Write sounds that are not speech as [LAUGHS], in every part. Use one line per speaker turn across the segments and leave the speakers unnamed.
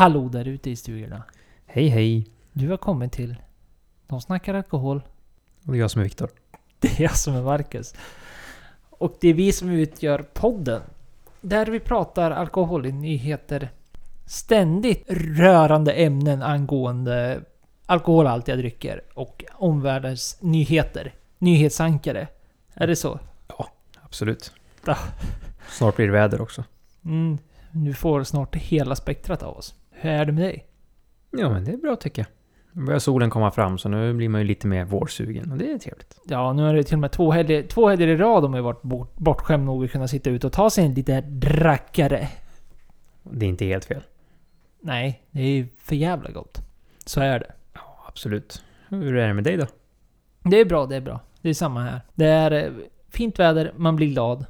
Hallå där ute i stugorna.
Hej hej!
Du har kommit till De snackar alkohol.
Och det är jag som är Viktor. [LAUGHS]
Det är jag som är Marcus. Och det är vi som utgör podden. Där vi pratar alkoholnyheter. Ständigt rörande ämnen angående alkoholhaltiga drycker och omvärldens nyheter. Nyhetsankare. Är det så?
Absolut.
Ja.
Snart blir det väder också.
Mm, du får snart hela spektrat av oss. Hur är det med dig?
Ja men det är bra tycker jag. Nu börjar solen komma fram så nu blir man ju lite mer vårsugen och det är trevligt.
Ja, nu är det till och med två helger, två helger i rad de har varit bort, bortskämd nog att kunna sitta ute och ta sig en liten drackare.
Det är inte helt fel.
Nej, det är för jävla gott. Så är det.
Ja, absolut. Hur är det med dig då?
Det är bra, det är bra. Det är samma här. Det är eh, fint väder, man blir glad.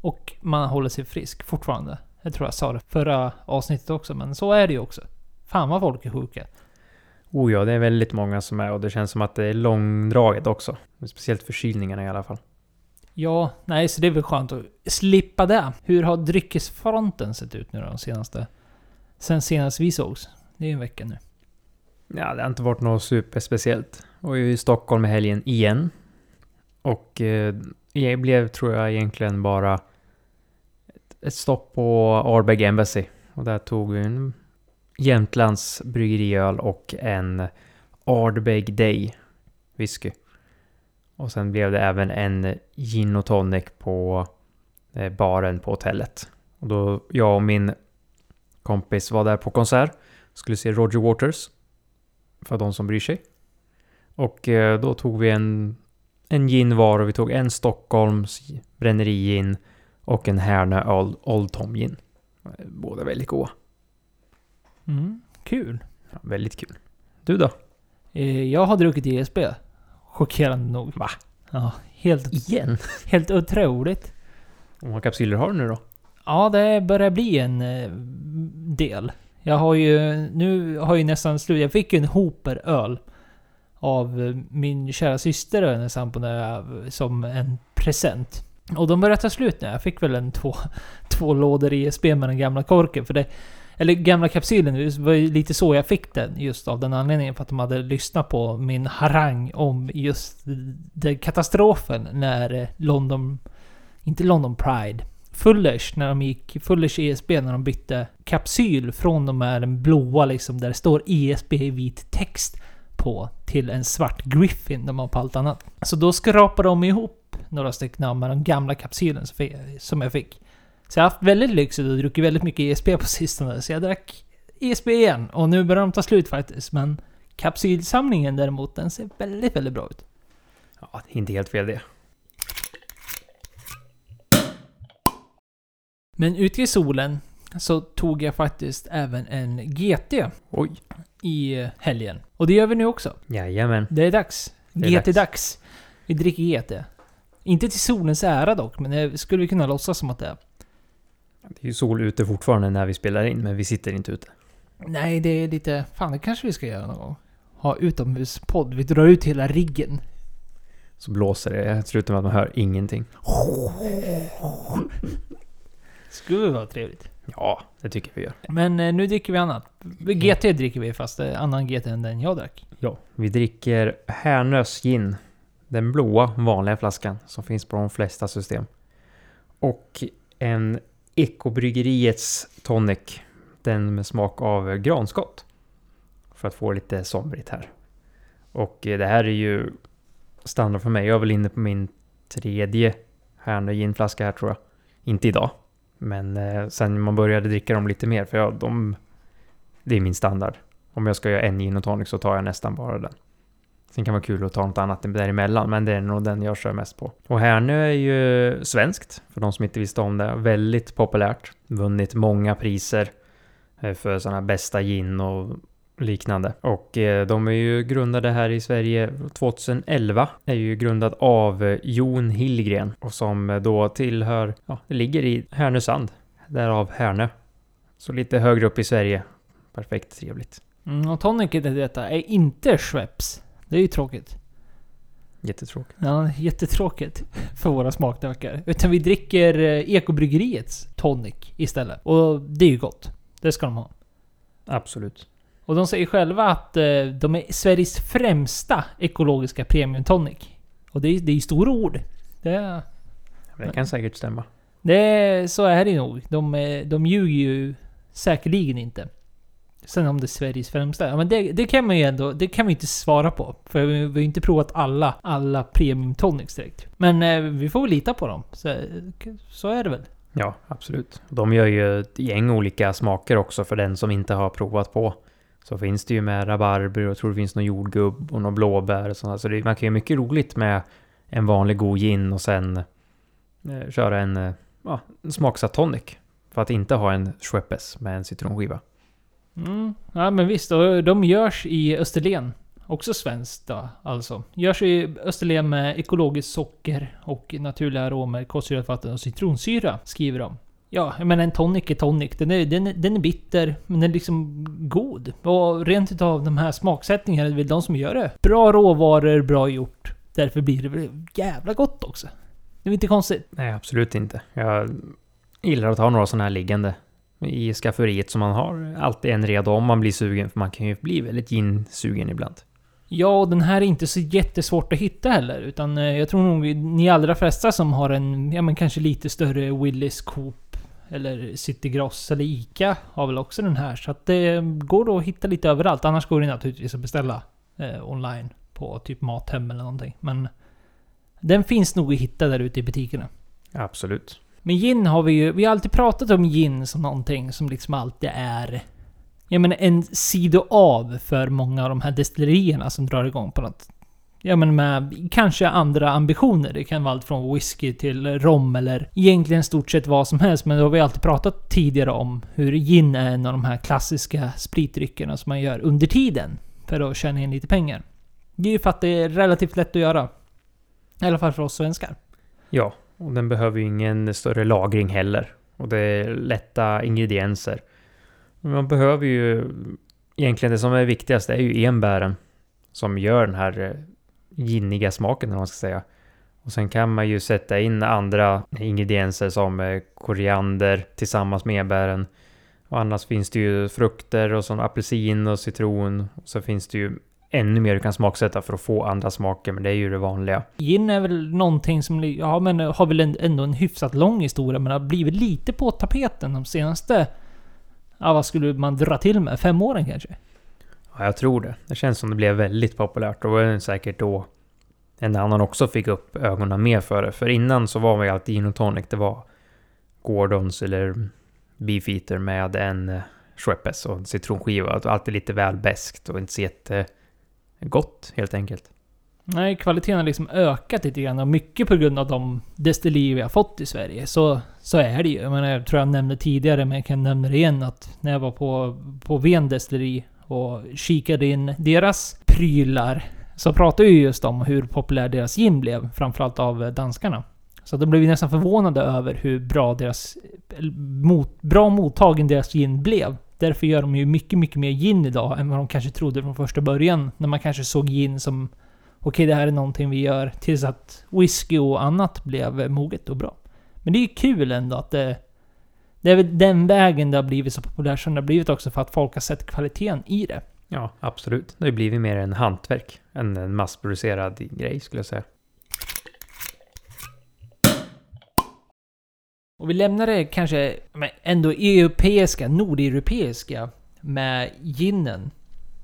Och man håller sig frisk fortfarande. Jag tror jag sa det förra avsnittet också, men så är det ju också. Fan vad folk är sjuka.
Oh ja, det är väldigt många som är och det känns som att det är långdraget också. Speciellt förkylningarna i alla fall.
Ja, nej, så det är väl skönt att slippa det. Hur har dryckesfronten sett ut nu då, de senaste... Sen senast vi sågs? Det är ju en vecka nu.
Ja, det har inte varit något superspeciellt. Och jag är i Stockholm i helgen igen. Och eh, jag blev, tror jag, egentligen bara ett, stopp på Ardbeg Embassy. Och där tog vi en Jämtlands bryggeriöl och en Ardbeg Day whisky. Och sen blev det även en gin och tonic på eh, baren på hotellet. Och då jag och min kompis var där på konsert. Skulle se Roger Waters. För de som bryr sig. Och eh, då tog vi en, en gin var och vi tog en Stockholms bränneri-gin och en Härnö Old, Old Tom gin. Båda väldigt goda.
Mm, kul.
Ja, väldigt kul. Du då?
Eh, Jag har druckit ESB. Chockerande nog.
Va?
Ja, helt,
Igen?
helt otroligt.
Hur många kapsyler har du nu då?
Ja, det börjar bli en eh, del. Jag har ju... Nu har jag ju nästan slut. Jag fick ju en hoper öl. Av eh, min kära syster och hennes sambo som en present. Och de börjar ta slut nu. Jag fick väl en två, [LAUGHS] två lådor ESB med den gamla korken. För det, eller gamla kapsylen. Det var ju lite så jag fick den. Just av den anledningen. För att de hade lyssnat på min harang om just den katastrofen när eh, London... Inte London Pride. Fullers, när de gick Fullers ESB, när de bytte kapsyl från de här den blåa liksom, där det står ESB i vit text på, till en svart Griffin de har på allt annat. Så då skrapade de ihop några stycken av med den gamla kapsylen som jag fick. Så jag har haft väldigt lyxigt och druckit väldigt mycket ESB på sistone, så jag drack ESB igen. Och nu börjar de ta slut faktiskt, men kapsylsamlingen däremot, den ser väldigt, väldigt bra ut.
Ja, inte helt fel det.
Men ute i solen så tog jag faktiskt även en GT
Oj.
i helgen. Och det gör vi nu också.
Jajamän.
Det är dags.
Det är
GT-dags. Vi dricker GT. Inte till solens ära dock, men det skulle vi kunna låtsas som att det är.
Det är ju sol ute fortfarande när vi spelar in, men vi sitter inte ute.
Nej, det är lite... Fan, det kanske vi ska göra någon gång. Ha utomhuspodd. Vi drar ut hela riggen.
Så blåser det, det ut som att man hör ingenting.
Skulle vara trevligt.
Ja, det tycker vi gör.
Men eh, nu dricker vi annat. GT dricker vi fast är annan GT än den jag drack.
Ja. Vi dricker Härnös gin. Den blåa vanliga flaskan som finns på de flesta system. Och en Ekobryggeriets tonic. Den med smak av granskott. För att få lite somrigt här. Och eh, det här är ju standard för mig. Jag är väl inne på min tredje Härnö ginflaska här tror jag. Inte idag. Men eh, sen man började dricka dem lite mer för jag, de... Det är min standard. Om jag ska göra en gin och tonic så tar jag nästan bara den. Sen kan det vara kul att ta något annat däremellan, men det är nog den jag kör mest på. Och Härnö är ju svenskt, för de som inte visste om det. Väldigt populärt. Vunnit många priser eh, för sådana bästa gin och liknande. Och eh, de är ju grundade här i Sverige 2011. Är ju grundad av eh, Jon Hillgren och som eh, då tillhör, ja, det ligger i Härnösand. Därav Härnö. Så lite högre upp i Sverige. Perfekt trevligt.
Mm, och tonicet i detta är inte Schweppes. Det är ju tråkigt.
Jättetråkigt.
Ja, jättetråkigt för våra smaklökar. Utan vi dricker eh, Ekobryggeriets tonic istället. Och det är ju gott. Det ska de ha.
Absolut.
Och de säger själva att eh, de är Sveriges främsta ekologiska premium tonic. Och det är, det är stora ord. Det,
Det kan säkert stämma.
det, så är det nog. De, eh, de ljuger ju säkerligen inte. Sen om det är Sveriges främsta. Ja, men det, det kan man ju ändå... Det kan vi inte svara på. För vi, vi har ju inte provat alla, alla premium tonics direkt. Men eh, vi får väl lita på dem. Så, så är det väl.
Ja, absolut. De gör ju ett gäng olika smaker också för den som inte har provat på. Så finns det ju med rabarber och jag tror det finns någon jordgubb och någon blåbär och sådär. Så det, man kan ju mycket roligt med en vanlig god gin och sen eh, köra en, eh, ja, en smaksatt tonic. För att inte ha en Schweppes med en citronskiva.
Mm. Ja men visst, och de görs i Österlen. Också svenskt då, alltså. Görs i Österlen med ekologiskt socker och naturliga aromer, kolsyrat vatten och citronsyra, skriver de. Ja, men en tonic är tonic. Den är, den, är, den är bitter, men den är liksom god. Och rent utav de här smaksättningarna, det är väl de som gör det. Bra råvaror, bra gjort. Därför blir det väl jävla gott också. Det är väl inte konstigt?
Nej, absolut inte. Jag gillar att ha några sådana här liggande i skafferiet som man har alltid en redo om man blir sugen. För man kan ju bli väldigt gin-sugen ibland.
Ja, och den här är inte så jättesvårt att hitta heller. Utan eh, jag tror nog ni allra flesta som har en, ja men kanske lite större Willys, Coop eller City Gross eller Ica har väl också den här. Så att det går att hitta lite överallt. Annars går det naturligtvis att beställa eh, online på typ Mathem eller någonting. Men den finns nog att hitta där ute i butikerna.
Absolut.
Men gin har vi ju, vi har alltid pratat om gin som någonting som liksom alltid är... Jag menar en sido av för många av de här destillerierna som drar igång på något... Ja men med kanske andra ambitioner. Det kan vara allt från whisky till rom eller egentligen stort sett vad som helst. Men då har vi alltid pratat tidigare om hur gin är en av de här klassiska spritdryckerna som man gör under tiden. För att tjäna in lite pengar. Det är ju för att det är relativt lätt att göra. I alla fall för oss svenskar.
Ja, och den behöver ju ingen större lagring heller. Och det är lätta ingredienser. Men Man behöver ju... Egentligen det som är viktigast är ju enbären. Som gör den här eh, ginniga smaken, eller man ska säga. Och sen kan man ju sätta in andra ingredienser som eh, koriander tillsammans med enbären. Och annars finns det ju frukter och som apelsin och citron. Och så finns det ju ännu mer du kan smaksätta för att få andra smaker, men det är ju det vanliga.
Gin är väl någonting som ja, men har väl ändå en hyfsat lång historia, men har blivit lite på tapeten de senaste... Ja, vad skulle man dra till med? Fem åren kanske?
Ja, jag tror det. Det känns som det blev väldigt populärt och det var säkert då en annan också fick upp ögonen mer för det. För innan så var man ju alltid gin och tonic. Det var Gordons eller Beefeater med en eh, Schweppes och en citronskiva. Alltid lite väl beskt och inte så Gott, helt enkelt.
Nej, kvaliteten har liksom ökat lite grann och mycket på grund av de destillerier vi har fått i Sverige. Så, så är det ju. Jag, menar, jag tror jag nämnde tidigare, men jag kan nämna det igen, att när jag var på, på Ven destilleri och kikade in deras prylar så pratade vi just om hur populär deras gin blev, framförallt av danskarna. Så de blev ju nästan förvånade över hur bra deras... Mot, bra mottagen deras gin blev. Därför gör de ju mycket, mycket mer gin idag än vad de kanske trodde från första början. När man kanske såg gin som... Okej, det här är någonting vi gör. Tills att whisky och annat blev moget och bra. Men det är ju kul ändå att det... Det är väl den vägen det har blivit så populärt som det har blivit också för att folk har sett kvaliteten i det.
Ja, absolut. Det har ju blivit mer en hantverk än en massproducerad grej skulle jag säga.
Och vi lämnar det kanske men ändå europeiska, nordeuropeiska med ginen.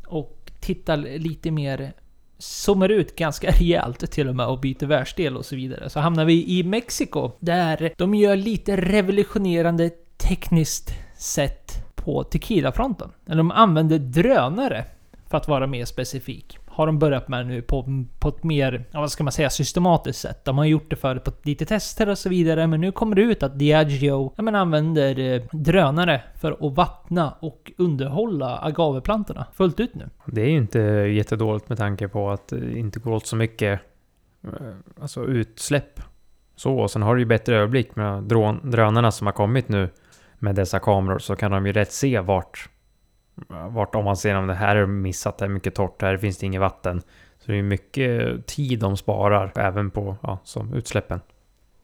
Och tittar lite mer, zoomar ut ganska [LAUGHS] rejält till och med och byter världsdel och så vidare. Så hamnar vi i Mexiko, där de gör lite revolutionerande tekniskt sätt på tequilafronten. Eller de använder drönare, för att vara mer specifik har de börjat med nu på, på ett mer, ja, vad ska man säga, systematiskt sätt. De har gjort det förut på lite tester och så vidare, men nu kommer det ut att Diageo ja, men använder eh, drönare för att vattna och underhålla agaveplantorna fullt ut nu.
Det är ju inte jättedåligt med tanke på att det inte går åt så mycket eh, alltså utsläpp. Så, och sen har du ju bättre överblick med drönarna som har kommit nu med dessa kameror så kan de ju rätt se vart vart om man ser om det här är missat, det är mycket torrt, här finns det inget vatten. Så det är mycket tid de sparar även på ja, som utsläppen.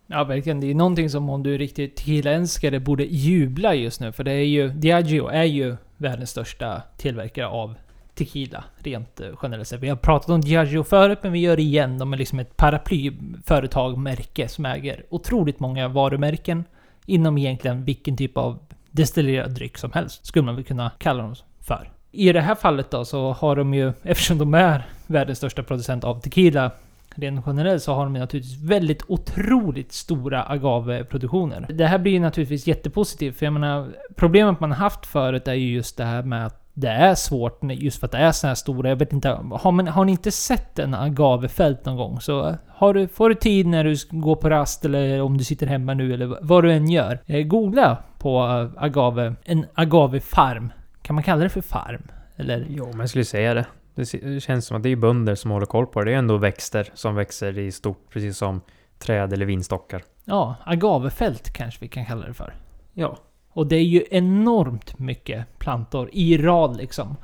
Ja, verkligen. Det är någonting som om du är riktigt tequila borde jubla just nu. För det är ju... Diageo är ju världens största tillverkare av tequila, rent eh, generellt sett. Vi har pratat om Diageo förut, men vi gör det igen. De är liksom ett paraplyföretag, märke, som äger otroligt många varumärken inom egentligen vilken typ av destillerad dryck som helst, skulle man väl kunna kalla dem för. I det här fallet då så har de ju, [LAUGHS] eftersom de är världens största producent av tequila, rent generellt så har de naturligtvis väldigt otroligt stora agaveproduktioner. Det här blir ju naturligtvis jättepositivt, för jag menar, problemet man har haft förut är ju just det här med att det är svårt just för att det är så här stora. Jag vet inte, har, man, har ni inte sett en agavefält någon gång så har du, får du tid när du går på rast eller om du sitter hemma nu eller vad du än gör. Eh, googla på agave, en agavefarm. Kan man kalla det för farm? Eller?
Jo, men jag skulle säga det. Det känns som att det är bönder som håller koll på det. Det är ändå växter som växer i stort, precis som träd eller vinstockar.
Ja, agavefält kanske vi kan kalla det för.
Ja.
Och det är ju enormt mycket plantor i rad liksom.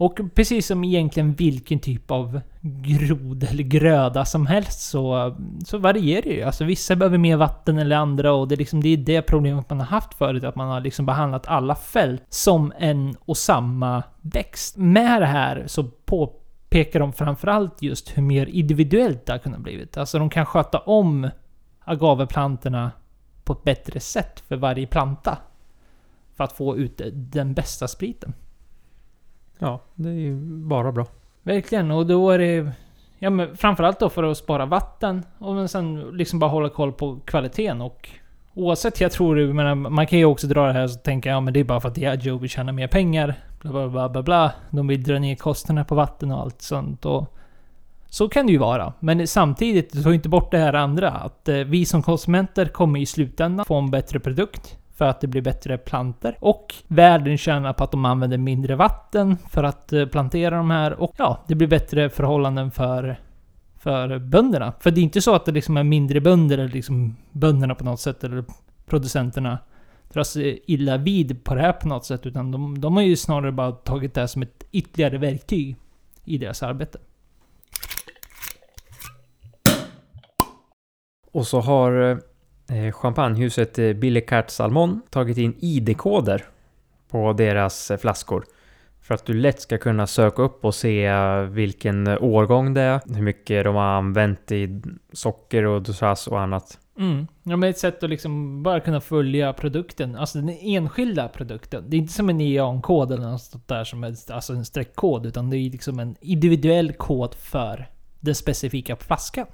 Och precis som egentligen vilken typ av grod eller gröda som helst så, så varierar det ju. Alltså vissa behöver mer vatten eller andra och det är liksom det, är det problemet man har haft förut. Att man har liksom behandlat alla fält som en och samma växt. Med det här så påpekar de framförallt just hur mer individuellt det har kunnat blivit. Alltså de kan sköta om agaveplantorna på ett bättre sätt för varje planta. För att få ut den bästa spriten.
Ja, det är ju bara bra.
Verkligen, och då är det... Ja men framförallt då för att spara vatten och sen liksom bara hålla koll på kvaliteten och... Oavsett, jag tror men man kan ju också dra det här och tänka ja men det är bara för att Diageo vill tjäna mer pengar. Bla bla bla bla bla. De vill dra ner kostnaderna på vatten och allt sånt och... Så kan det ju vara. Men samtidigt, ta inte bort det här andra. Att eh, vi som konsumenter kommer i slutändan få en bättre produkt för att det blir bättre planter. Och världen tjänar på att de använder mindre vatten för att eh, plantera de här. Och ja, det blir bättre förhållanden för för bönderna. För det är inte så att det liksom är mindre bönder, eller liksom bönderna på något sätt, eller producenterna dras eh, illa vid på det här på något sätt. Utan de, de har ju snarare bara tagit det här som ett ytterligare verktyg i deras arbete.
Och så har eh, champagnehuset eh, Billecart Salmon tagit in ID-koder på deras eh, flaskor. För att du lätt ska kunna söka upp och se vilken årgång det är, hur mycket de har använt i socker och dosage och annat.
Mm. Ja, men ett sätt att liksom bara kunna följa produkten, alltså den enskilda produkten. Det är inte som en neonkod eller något sånt där som är alltså en streckkod, utan det är liksom en individuell kod för den specifika flaskan.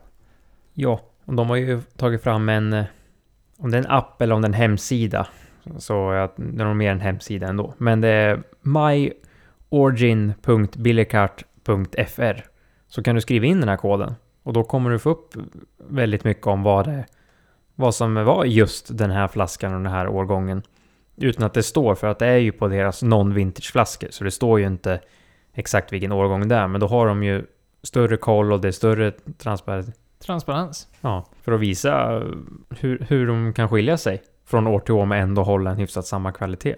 Ja, och de har ju tagit fram en om det är en app eller om det är en hemsida. Så är det nog mer en hemsida ändå. Men det är myorigin.billecart.fr Så kan du skriva in den här koden. Och då kommer du få upp väldigt mycket om vad det vad som var just den här flaskan och den här årgången. Utan att det står, för att det är ju på deras non-vintage flaskor. Så det står ju inte exakt vilken årgång det är. Men då har de ju större koll och det är större transparens
Transparens.
Ja, för att visa hur, hur de kan skilja sig från år till år men ändå hålla en hyfsat samma kvalitet.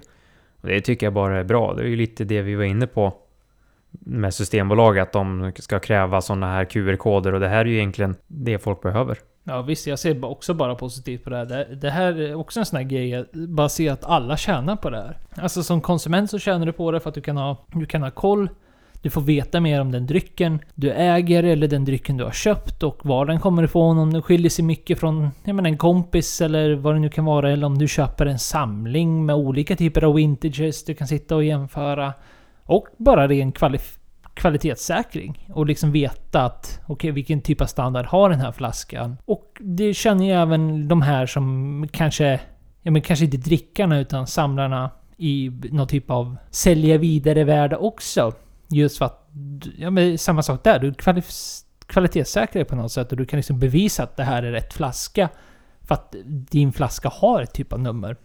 Och det tycker jag bara är bra. Det är ju lite det vi var inne på med Systembolaget, att de ska kräva sådana här QR-koder och det här är ju egentligen det folk behöver.
Ja visst, jag ser också bara positivt på det här. Det, här är också en sån här grej, bara se att alla tjänar på det här. Alltså som konsument så tjänar du på det för att du kan ha, du kan ha koll du får veta mer om den drycken du äger eller den drycken du har köpt och var den kommer ifrån. Om den skiljer sig mycket från jag menar, en kompis eller vad det nu kan vara. Eller om du köper en samling med olika typer av vintages du kan sitta och jämföra. Och bara ren kvali kvalitetssäkring. Och liksom veta att okej, okay, vilken typ av standard har den här flaskan? Och det känner ju även de här som kanske, ja men kanske inte drickarna utan samlarna i någon typ av sälja vidare värde också. Just för att, ja men samma sak där. Du kvalitetssäkrar på något sätt och du kan liksom bevisa att det här är rätt flaska. För att din flaska har ett typ av nummer.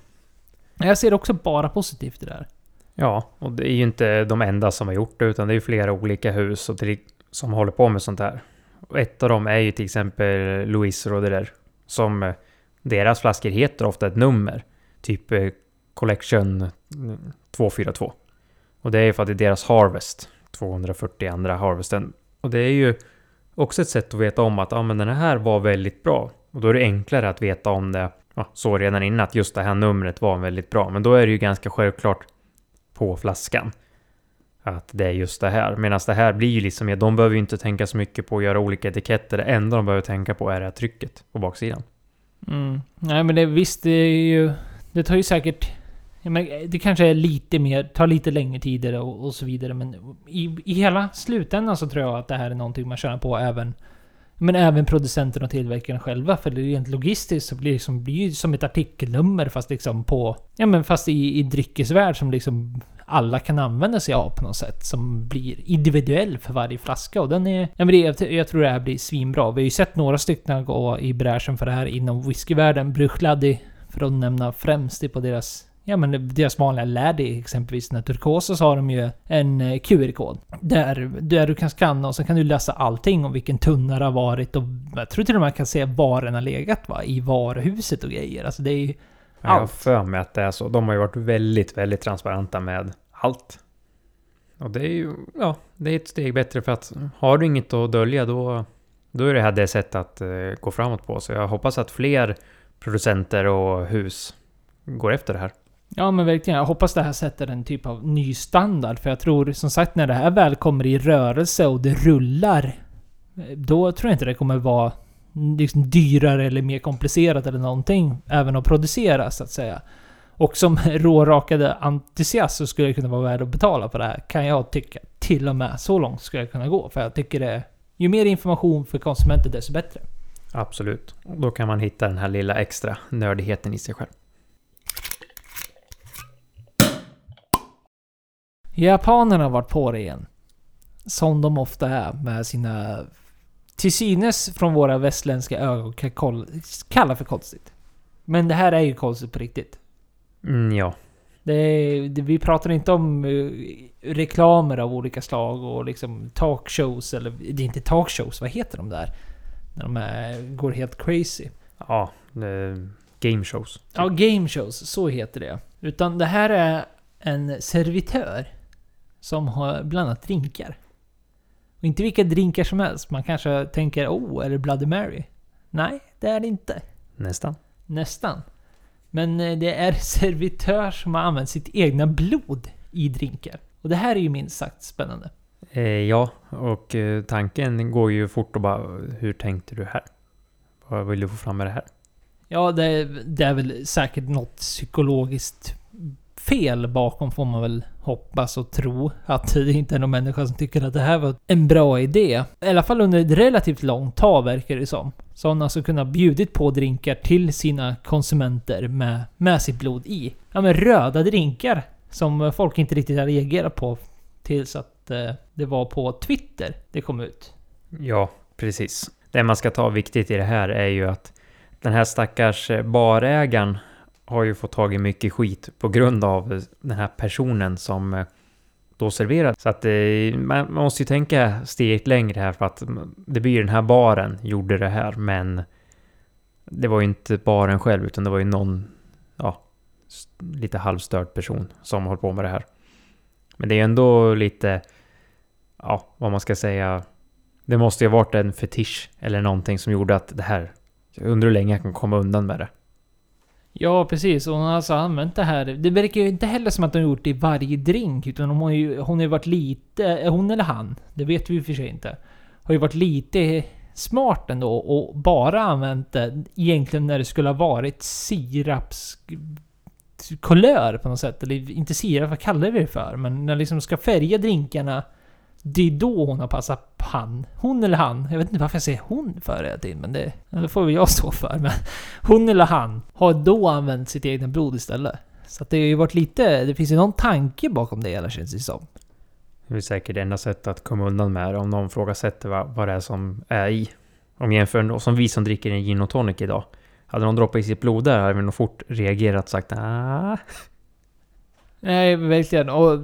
Jag ser också bara positivt i det här.
Ja, och det är ju inte de enda som har gjort det, utan det är ju flera olika hus och till, som håller på med sånt här. Och ett av dem är ju till exempel Louis Roderer, som eh, deras flaskor heter ofta ett nummer. Typ eh, Collection mm, 242. Och det är ju för att det är deras Harvest. 240 andra Harvesten. Och det är ju också ett sätt att veta om att ja, men den här var väldigt bra. Och då är det enklare att veta om det, ja, så redan innan, att just det här numret var väldigt bra. Men då är det ju ganska självklart på flaskan. Att det är just det här. Medan det här blir ju liksom de behöver ju inte tänka så mycket på att göra olika etiketter. Det enda de behöver tänka på är det här trycket på baksidan.
Mm. Nej men det, visst, det är ju... Det tar ju säkert... Ja, men eh, det kanske är lite mer, tar lite längre tid och, och så vidare. Men i, i hela slutändan så tror jag att det här är någonting man tjänar på även... Men även producenten och tillverkaren själva. För det är rent logistiskt så blir det liksom, blir som ett artikelnummer fast liksom på... Ja men fast i, i dryckesvärld som liksom alla kan använda sig av på något sätt. Som blir individuell för varje flaska. Och den är... Ja men det, jag, jag tror det här blir svinbra. Vi har ju sett några stycken gå i bräschen för det här inom whiskyvärlden. Bruchladi, för att nämna främst på deras Ja men deras vanliga Laddy exempelvis, den turkosa så har de ju en eh, QR-kod. Där, där du kan skanna och så kan du läsa allting om vilken tunna det har varit och jag tror till och med man kan se var den har legat va, i varuhuset och grejer. Alltså det är ju...
Jag har för mig att det är så. De har ju varit väldigt, väldigt transparenta med allt. Och det är ju, ja, det är ett steg bättre för att har du inget att dölja då, då är det här det sätt att uh, gå framåt på. Så jag hoppas att fler producenter och hus går efter det här.
Ja men verkligen. Jag hoppas det här sätter en typ av ny standard. För jag tror som sagt när det här väl kommer i rörelse och det rullar. Då tror jag inte det kommer vara liksom dyrare eller mer komplicerat eller någonting. Även att producera så att säga. Och som [LAUGHS] rårakade entusiast så skulle jag kunna vara värd att betala på det här. Kan jag tycka. Till och med så långt skulle jag kunna gå. För jag tycker det... Ju mer information för konsumenten desto bättre.
Absolut. Då kan man hitta den här lilla extra nördigheten i sig själv.
Japanerna har varit på det igen. Som de ofta är med sina till synes från våra västländska ögon kan kalla för konstigt. Men det här är ju konstigt på riktigt.
Mm, ja.
Det det, vi pratar inte om uh, reklamer av olika slag och liksom talkshows eller... Det är inte talkshows, vad heter de där? När de är, går helt crazy.
Ja, game shows.
Ja, game shows. Så heter det. Utan det här är en servitör som har blandat drinkar. Och inte vilka drinkar som helst. Man kanske tänker oh, är det Bloody Mary? Nej, det är det inte.
Nästan.
Nästan. Men eh, det är [LAUGHS] servitör som har använt sitt egna blod i drinkar. Och det här är ju minst sagt spännande.
Eh, ja, och eh, tanken går ju fort och bara hur tänkte du här? Vad vill du få fram med det här?
Ja, det, det är väl säkert något psykologiskt fel bakom får man väl hoppas och tro. Att det inte är någon människa som tycker att det här var en bra idé. I alla fall under ett relativt långt tag verkar det som. Så han alltså kunnat bjudit på drinkar till sina konsumenter med, med sitt blod i. Ja men röda drinkar som folk inte riktigt har reagerat på tills att eh, det var på Twitter det kom ut.
Ja, precis. Det man ska ta viktigt i det här är ju att den här stackars barägaren har ju fått tag i mycket skit på grund av den här personen som eh, då serverade. Så att eh, man måste ju tänka steget längre här för att det blir den här baren gjorde det här men det var ju inte baren själv utan det var ju någon ja, lite halvstörd person som höll på med det här. Men det är ändå lite, ja, vad man ska säga. Det måste ju ha varit en fetisch eller någonting som gjorde att det här, jag undrar hur länge jag kan komma undan med det.
Ja, precis. Och hon har alltså använt det här. Det verkar ju inte heller som att hon gjort det i varje drink. Utan hon har ju, hon har ju varit lite... Hon eller han? Det vet vi ju för sig inte. Har ju varit lite smart ändå och bara använt det egentligen när det skulle ha varit sirapskolör på något sätt. Eller inte sirap, vad kallar vi det för? Men när liksom ska färga drinkarna det är då hon har passat han. Hon eller han. Jag vet inte varför jag säger hon för hela tiden, men det, det får väl jag stå för. Men [LAUGHS] hon eller han har då använt sitt egna blod istället. Så att det har ju varit lite... Det finns ju någon tanke bakom det hela känns det som.
Det är säkert det enda sättet att komma undan med det om någon ifrågasätter vad, vad det är som är i. Om jämför som vi som dricker en gin och tonic idag. Hade någon droppat i sitt blod där hade vi nog fort reagerat och sagt ah.
Nej, verkligen. Och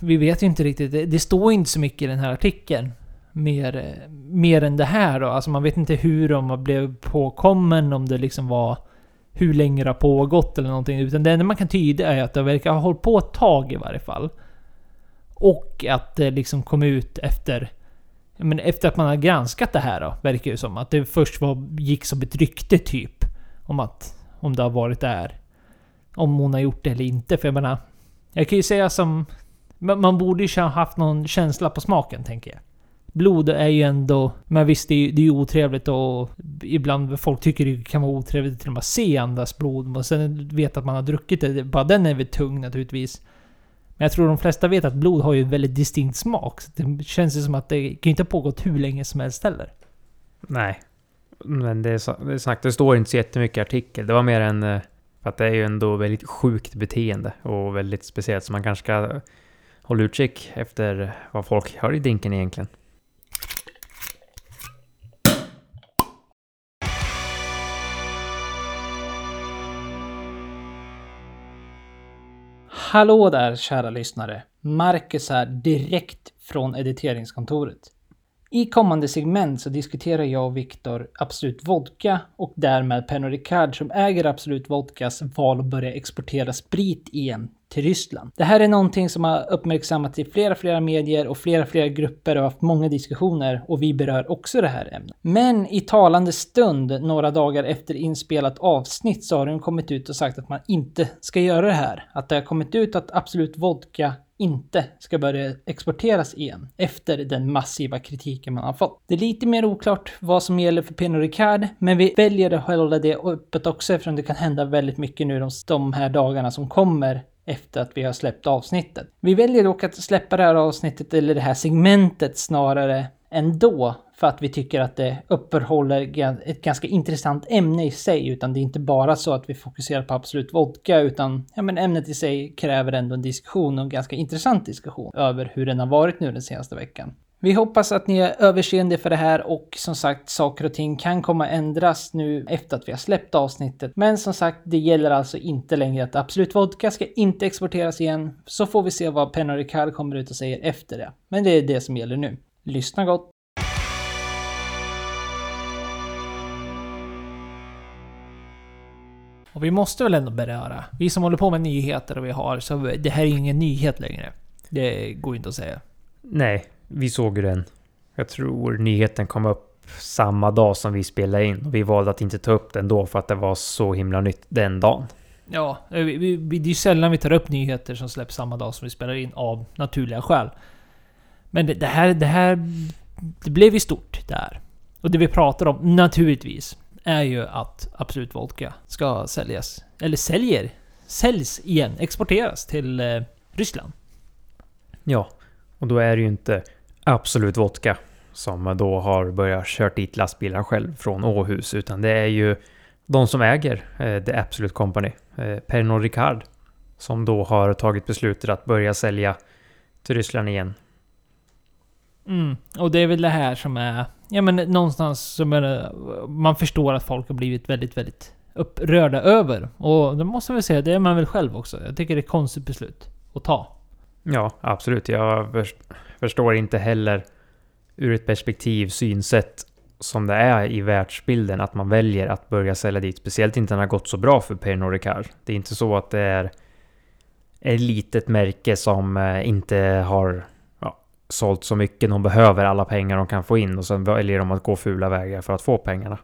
vi vet ju inte riktigt. Det, det står inte så mycket i den här artikeln. Mer, mer än det här då. Alltså man vet inte hur de blev påkommen, om det liksom var hur länge det har pågått eller någonting. Utan det enda man kan tyda är att det verkar ha hållit på ett tag i varje fall. Och att det liksom kom ut efter... Men efter att man har granskat det här då, verkar det som. Att det först var, gick som ett rykte typ. Om att... Om det har varit där. Om hon har gjort det eller inte. För jag menar... Jag kan ju säga som... Man borde ju ha haft någon känsla på smaken, tänker jag. Blod är ju ändå... Men visst, det är ju det är ju otrevligt och ibland folk tycker det kan vara otrevligt till och med att se andras blod. Och sen veta att man har druckit det. Bara den är väl tung naturligtvis. Men jag tror de flesta vet att blod har ju en väldigt distinkt smak. Så det känns ju som att det kan ju inte ha pågått hur länge som helst heller.
Nej. Men det är, det är sagt, det står inte så jättemycket i artikel. Det var mer en... Eh, för att det är ju ändå väldigt sjukt beteende och väldigt speciellt. Så man kanske ska hålla utkik efter vad folk har i drinken egentligen.
Hallå där kära lyssnare! Marcus här direkt från editeringskontoret. I kommande segment så diskuterar jag och Viktor Absolut Vodka och därmed Pernod Ricard som äger Absolut Vodkas val att börja exportera sprit igen till Ryssland. Det här är någonting som har uppmärksammats i flera, flera medier och flera, flera grupper och haft många diskussioner och vi berör också det här ämnet. Men i talande stund, några dagar efter inspelat avsnitt, så har de kommit ut och sagt att man inte ska göra det här. Att det har kommit ut att Absolut Vodka inte ska börja exporteras igen efter den massiva kritiken man har fått. Det är lite mer oklart vad som gäller för Pinot Ricard, men vi väljer att hålla det öppet också eftersom det kan hända väldigt mycket nu de, de här dagarna som kommer efter att vi har släppt avsnittet. Vi väljer dock att släppa det här avsnittet, eller det här segmentet snarare, ändå för att vi tycker att det uppehåller ett ganska intressant ämne i sig, utan det är inte bara så att vi fokuserar på Absolut Vodka, utan ja, men ämnet i sig kräver ändå en diskussion och en ganska intressant diskussion över hur den har varit nu den senaste veckan. Vi hoppas att ni är överseende för det här och som sagt saker och ting kan komma ändras nu efter att vi har släppt avsnittet. Men som sagt, det gäller alltså inte längre att Absolut Vodka ska inte exporteras igen. Så får vi se vad Pernod Ricard kommer ut och säger efter det. Men det är det som gäller nu. Lyssna gott! Och vi måste väl ändå beröra, vi som håller på med nyheter och vi har, så det här är ju ingen nyhet längre. Det går inte att säga.
Nej, vi såg ju den. Jag tror nyheten kom upp samma dag som vi spelade in. Och vi valde att inte ta upp den då för att det var så himla nytt den dagen.
Ja, vi, vi, vi- det är ju sällan vi tar upp nyheter som släpps samma dag som vi spelar in av naturliga skäl. Men det, det här, det här... Det blev ju stort där. Och det vi pratar om, naturligtvis, är ju att Absolut Vodka ska säljas. Eller säljer! Säljs igen, exporteras till eh, Ryssland.
Ja, och då är det ju inte Absolut Vodka som då har börjat kört dit lastbilar själv från Åhus, utan det är ju de som äger eh, The Absolute Company, eh, Pernod Ricard, som då har tagit beslutet att börja sälja till Ryssland igen.
Mm. Och det är väl det här som är... Ja men någonstans som är Man förstår att folk har blivit väldigt, väldigt upprörda över. Och det måste man väl säga, det är man väl själv också. Jag tycker det är ett konstigt beslut att ta.
Ja, absolut. Jag förstår inte heller ur ett perspektiv, synsätt som det är i världsbilden att man väljer att börja sälja dit. Speciellt inte när det har gått så bra för Pernod Ricard. Det är inte så att det är ett litet märke som eh, inte har sålt så mycket. De behöver alla pengar de kan få in och sen väljer de att gå fula vägar för att få pengarna.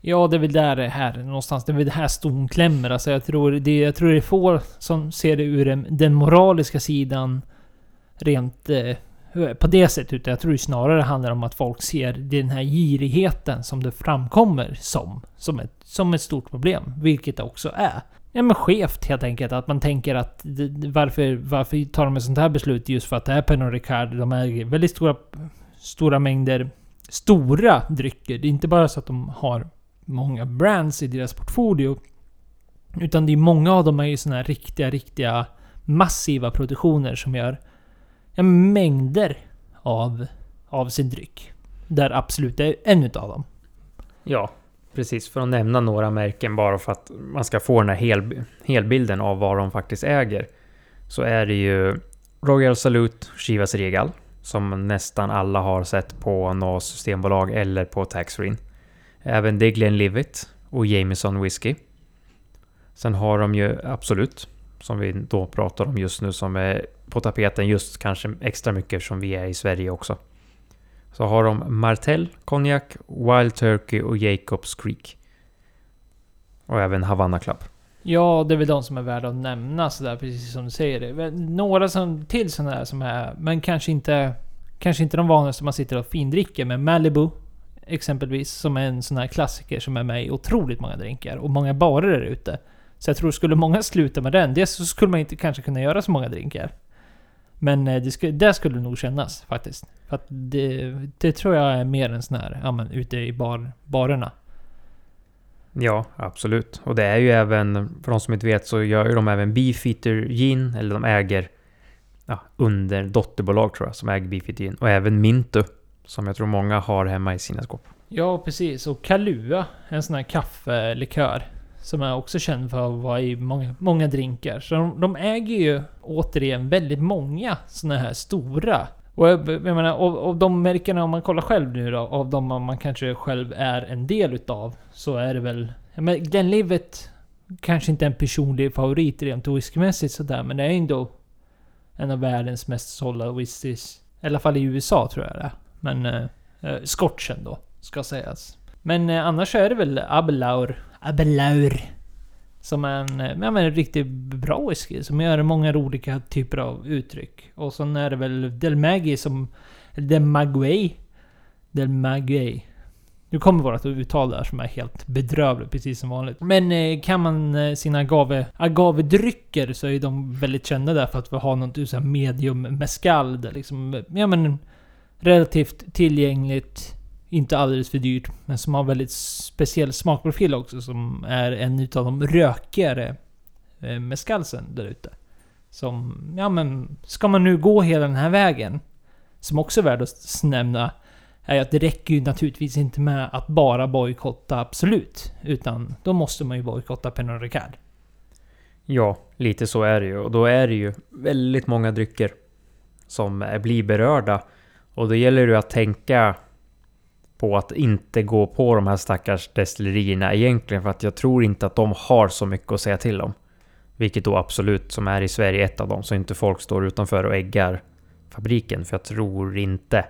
Ja, det är väl där det här någonstans. Det är väl det här ston klämmer. Alltså jag tror det, jag tror det är få som ser det ur den, den moraliska sidan rent eh, på det sättet. Utan jag tror det snarare handlar om att folk ser den här girigheten som det framkommer som. Som ett, som ett stort problem. Vilket det också är. Ja men skevt helt enkelt. Att man tänker att varför, varför tar de ett sånt här beslut just för att det är Pernod Ricard. De äger väldigt stora, stora mängder stora drycker. Det är inte bara så att de har många brands i deras portfolio. Utan det är många av dem är ju såna här riktiga, riktiga massiva produktioner som gör ja, mängder av, av sin dryck. Där Absolut är en utav dem.
Ja, precis. För att nämna några märken bara för att man ska få den här hel, helbilden av vad de faktiskt äger. Så är det ju Royal Salute Chivas Regal. Som nästan alla har sett på något systembolag eller på taxfree. Även det Livit och Jameson Whiskey. Sen har de ju Absolut. Som vi då pratar om just nu som är på tapeten just kanske extra mycket eftersom vi är i Sverige också. Så har de Martell, Konjak, Wild Turkey och Jacobs Creek. Och även Havana Club.
Ja, det är väl de som är värda att nämna sådär, precis som du säger. Det. Några som, till sådana där som är, men kanske inte, kanske inte de vanligaste man sitter och findricker, men Malibu exempelvis, som är en sån här klassiker som är med i otroligt många drinkar och många barer där ute. Så jag tror, skulle många sluta med den, dels så skulle man inte kanske kunna göra så många drinkar. Men eh, det, skulle, det skulle nog kännas faktiskt. För att det, det tror jag är mer en sån här, ja men ute i bar, barerna.
Ja, absolut. Och det är ju även, för de som inte vet, så gör ju de även Beefeater Gin, eller de äger ja, under dotterbolag tror jag, som äger Beefeater Gin. Och även Mintu, som jag tror många har hemma i sina skåp.
Ja, precis. Och Kalua, en sån här kaffelikör. Som är också känd för att vara i många, många drinkar. Så de, de äger ju återigen väldigt många såna här stora. Och jag, jag menar, av, av de märkena, om man kollar själv nu då, av de man kanske själv är en del utav, så är det väl... Ja, men Glenlivet kanske inte är en personlig favorit rent whiskymässigt sådär, men det är ändå en av världens mest sålda whiskys. I alla fall i USA tror jag det är. Men... Eh, eh, scotchen då, ska sägas. Men eh, annars är det väl Abelaur. Abelaur. Som är en, ja, men en riktigt bra whisky som gör många olika typer av uttryck. Och sen är det väl Del Maggi som... Del Maguey. Del Maguey. Nu kommer vårt uttal där som är helt bedrövligt, precis som vanligt. Men eh, kan man eh, sina agave, agavedrycker så är de väldigt kända där för att vi har något så medium mescal. Där liksom, ja men relativt tillgängligt, inte alldeles för dyrt, men som har väldigt speciell smakprofil också som är en utav de rökigare eh, mescalsen där ute. Som, ja men, ska man nu gå hela den här vägen, som också är värd att nämna, är att det räcker ju naturligtvis inte med att bara bojkotta Absolut. Utan då måste man ju bojkotta Pernod Ricard.
Ja, lite så är det ju. Och då är det ju väldigt många drycker som blir berörda. Och då gäller det ju att tänka på att inte gå på de här stackars destillerierna egentligen. För att jag tror inte att de har så mycket att säga till om. Vilket då absolut, som är i Sverige, ett av dem. Så inte folk står utanför och äggar fabriken. För jag tror inte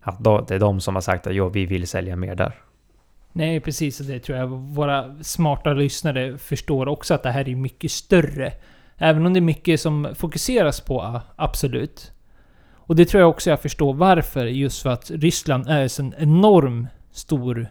att det är de som har sagt att ja, vi vill sälja mer där.
Nej, precis. och Det tror jag våra smarta lyssnare förstår också att det här är mycket större. Även om det är mycket som fokuseras på, absolut. Och det tror jag också jag förstår varför. Just för att Ryssland är en sån enorm stor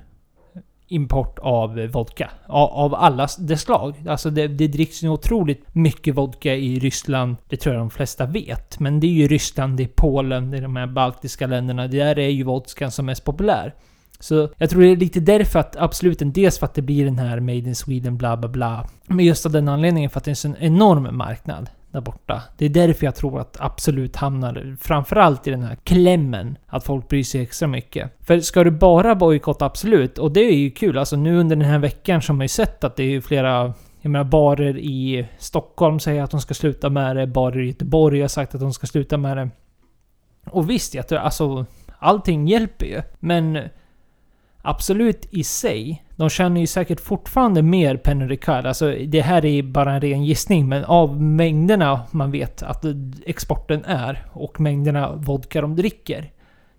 import av vodka. Av, av alla dess slag. Alltså det, det dricks ju otroligt mycket vodka i Ryssland. Det tror jag de flesta vet. Men det är ju Ryssland, det är Polen, det är de här baltiska länderna. Det där är ju vodkan som är mest populär. Så jag tror det är lite därför att absoluten, dels för att det blir den här Made in Sweden bla bla bla. Men just av den anledningen för att det är en sån enorm marknad där borta. Det är därför jag tror att Absolut hamnar framförallt i den här klämmen. Att folk bryr sig extra mycket. För ska du bara bojkotta Absolut, och det är ju kul. Alltså nu under den här veckan så har man ju sett att det är ju flera jag menar barer i Stockholm säger att de ska sluta med det. Barer i Göteborg har sagt att de ska sluta med det. Och visst, jag tror, alltså allting hjälper ju. Men Absolut i sig, de känner ju säkert fortfarande mer Pernod Ricard. Alltså det här är bara en ren gissning, men av mängderna man vet att exporten är och mängderna vodka de dricker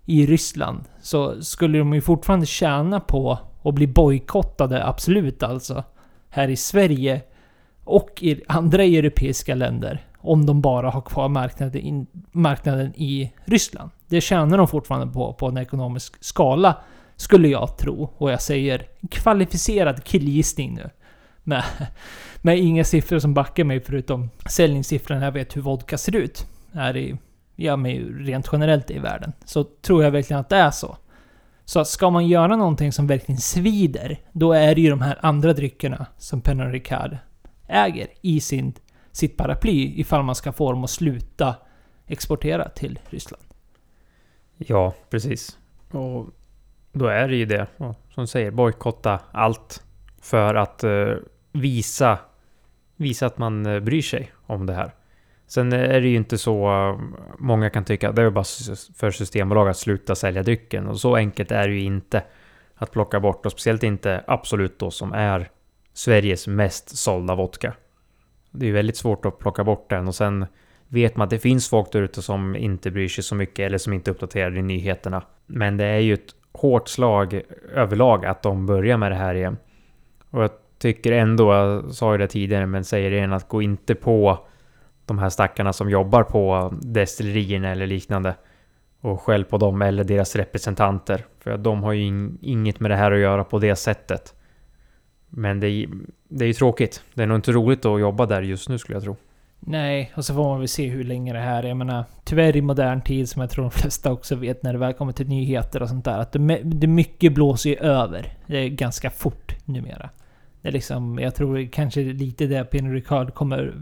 i Ryssland så skulle de ju fortfarande tjäna på att bli bojkottade, absolut alltså, här i Sverige och i andra europeiska länder om de bara har kvar marknaden, in, marknaden i Ryssland. Det tjänar de fortfarande på, på en ekonomisk skala skulle jag tro. Och jag säger kvalificerad killgissning nu. Med, med inga siffror som backar mig förutom säljningssiffrorna jag vet hur vodka ser ut. Här i, ja, men rent generellt i världen. Så tror jag verkligen att det är så. Så ska man göra någonting som verkligen svider, då är det ju de här andra dryckerna som Pernod Ricard äger i sin, sitt paraply ifall man ska få dem att sluta exportera till Ryssland.
Ja, precis. Och då är det ju det, ja, som du säger, bojkotta allt. För att eh, visa, visa att man eh, bryr sig om det här. Sen eh, är det ju inte så, eh, många kan tycka att det är bara för Systembolag att sluta sälja drycken. Och så enkelt är det ju inte att plocka bort. Och speciellt inte Absolut då som är Sveriges mest sålda vodka. Det är ju väldigt svårt att plocka bort den och sen vet man att det finns folk där ute som inte bryr sig så mycket eller som inte uppdaterar i nyheterna. Men det är ju ett hårt slag överlag att de börjar med det här igen. Och jag tycker ändå, jag sa ju det tidigare, men säger det igen att gå inte på de här stackarna som jobbar på destillerierna eller liknande. Och skäll på dem eller deras representanter. För de har ju in, inget med det här att göra på det sättet. Men det är, det är ju tråkigt. Det är nog inte roligt att jobba där just nu skulle jag tro.
Nej, och så får man väl se hur länge det här är. Jag menar, tyvärr i modern tid, som jag tror de flesta också vet när det väl kommer till nyheter och sånt där, att det, det mycket blåser ju över. Det är ganska fort numera. Det är liksom, jag tror kanske lite det Pinot Ricard kommer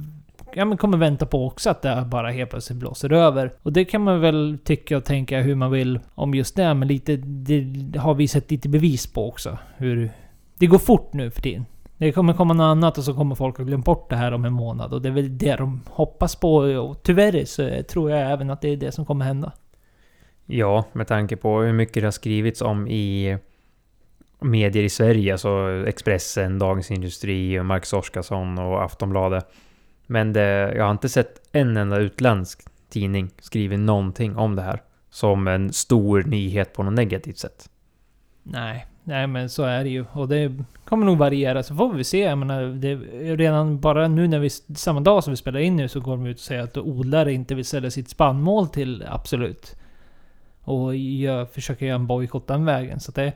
ja, men kommer vänta på också att det bara helt plötsligt blåser över. Och det kan man väl tycka och tänka hur man vill om just det, men lite, det har vi sett lite bevis på också. Hur det går fort nu för tiden. Det kommer komma något annat och så kommer folk att glömma bort det här om en månad. Och det är väl det de hoppas på. Och tyvärr så tror jag även att det är det som kommer hända.
Ja, med tanke på hur mycket det har skrivits om i medier i Sverige. Alltså Expressen, Dagens Industri, Marcus Oskarsson och Aftonbladet. Men det, jag har inte sett en enda utländsk tidning skriva någonting om det här. Som en stor nyhet på något negativt sätt.
Nej, nej men så är det ju. Och det kommer nog variera. Så får vi se. Jag menar, det, redan bara nu när vi... Samma dag som vi spelar in nu så går de ut och säger att odlare inte vill sälja sitt spannmål till Absolut. Och jag försöker göra en bojkott den vägen. Så det...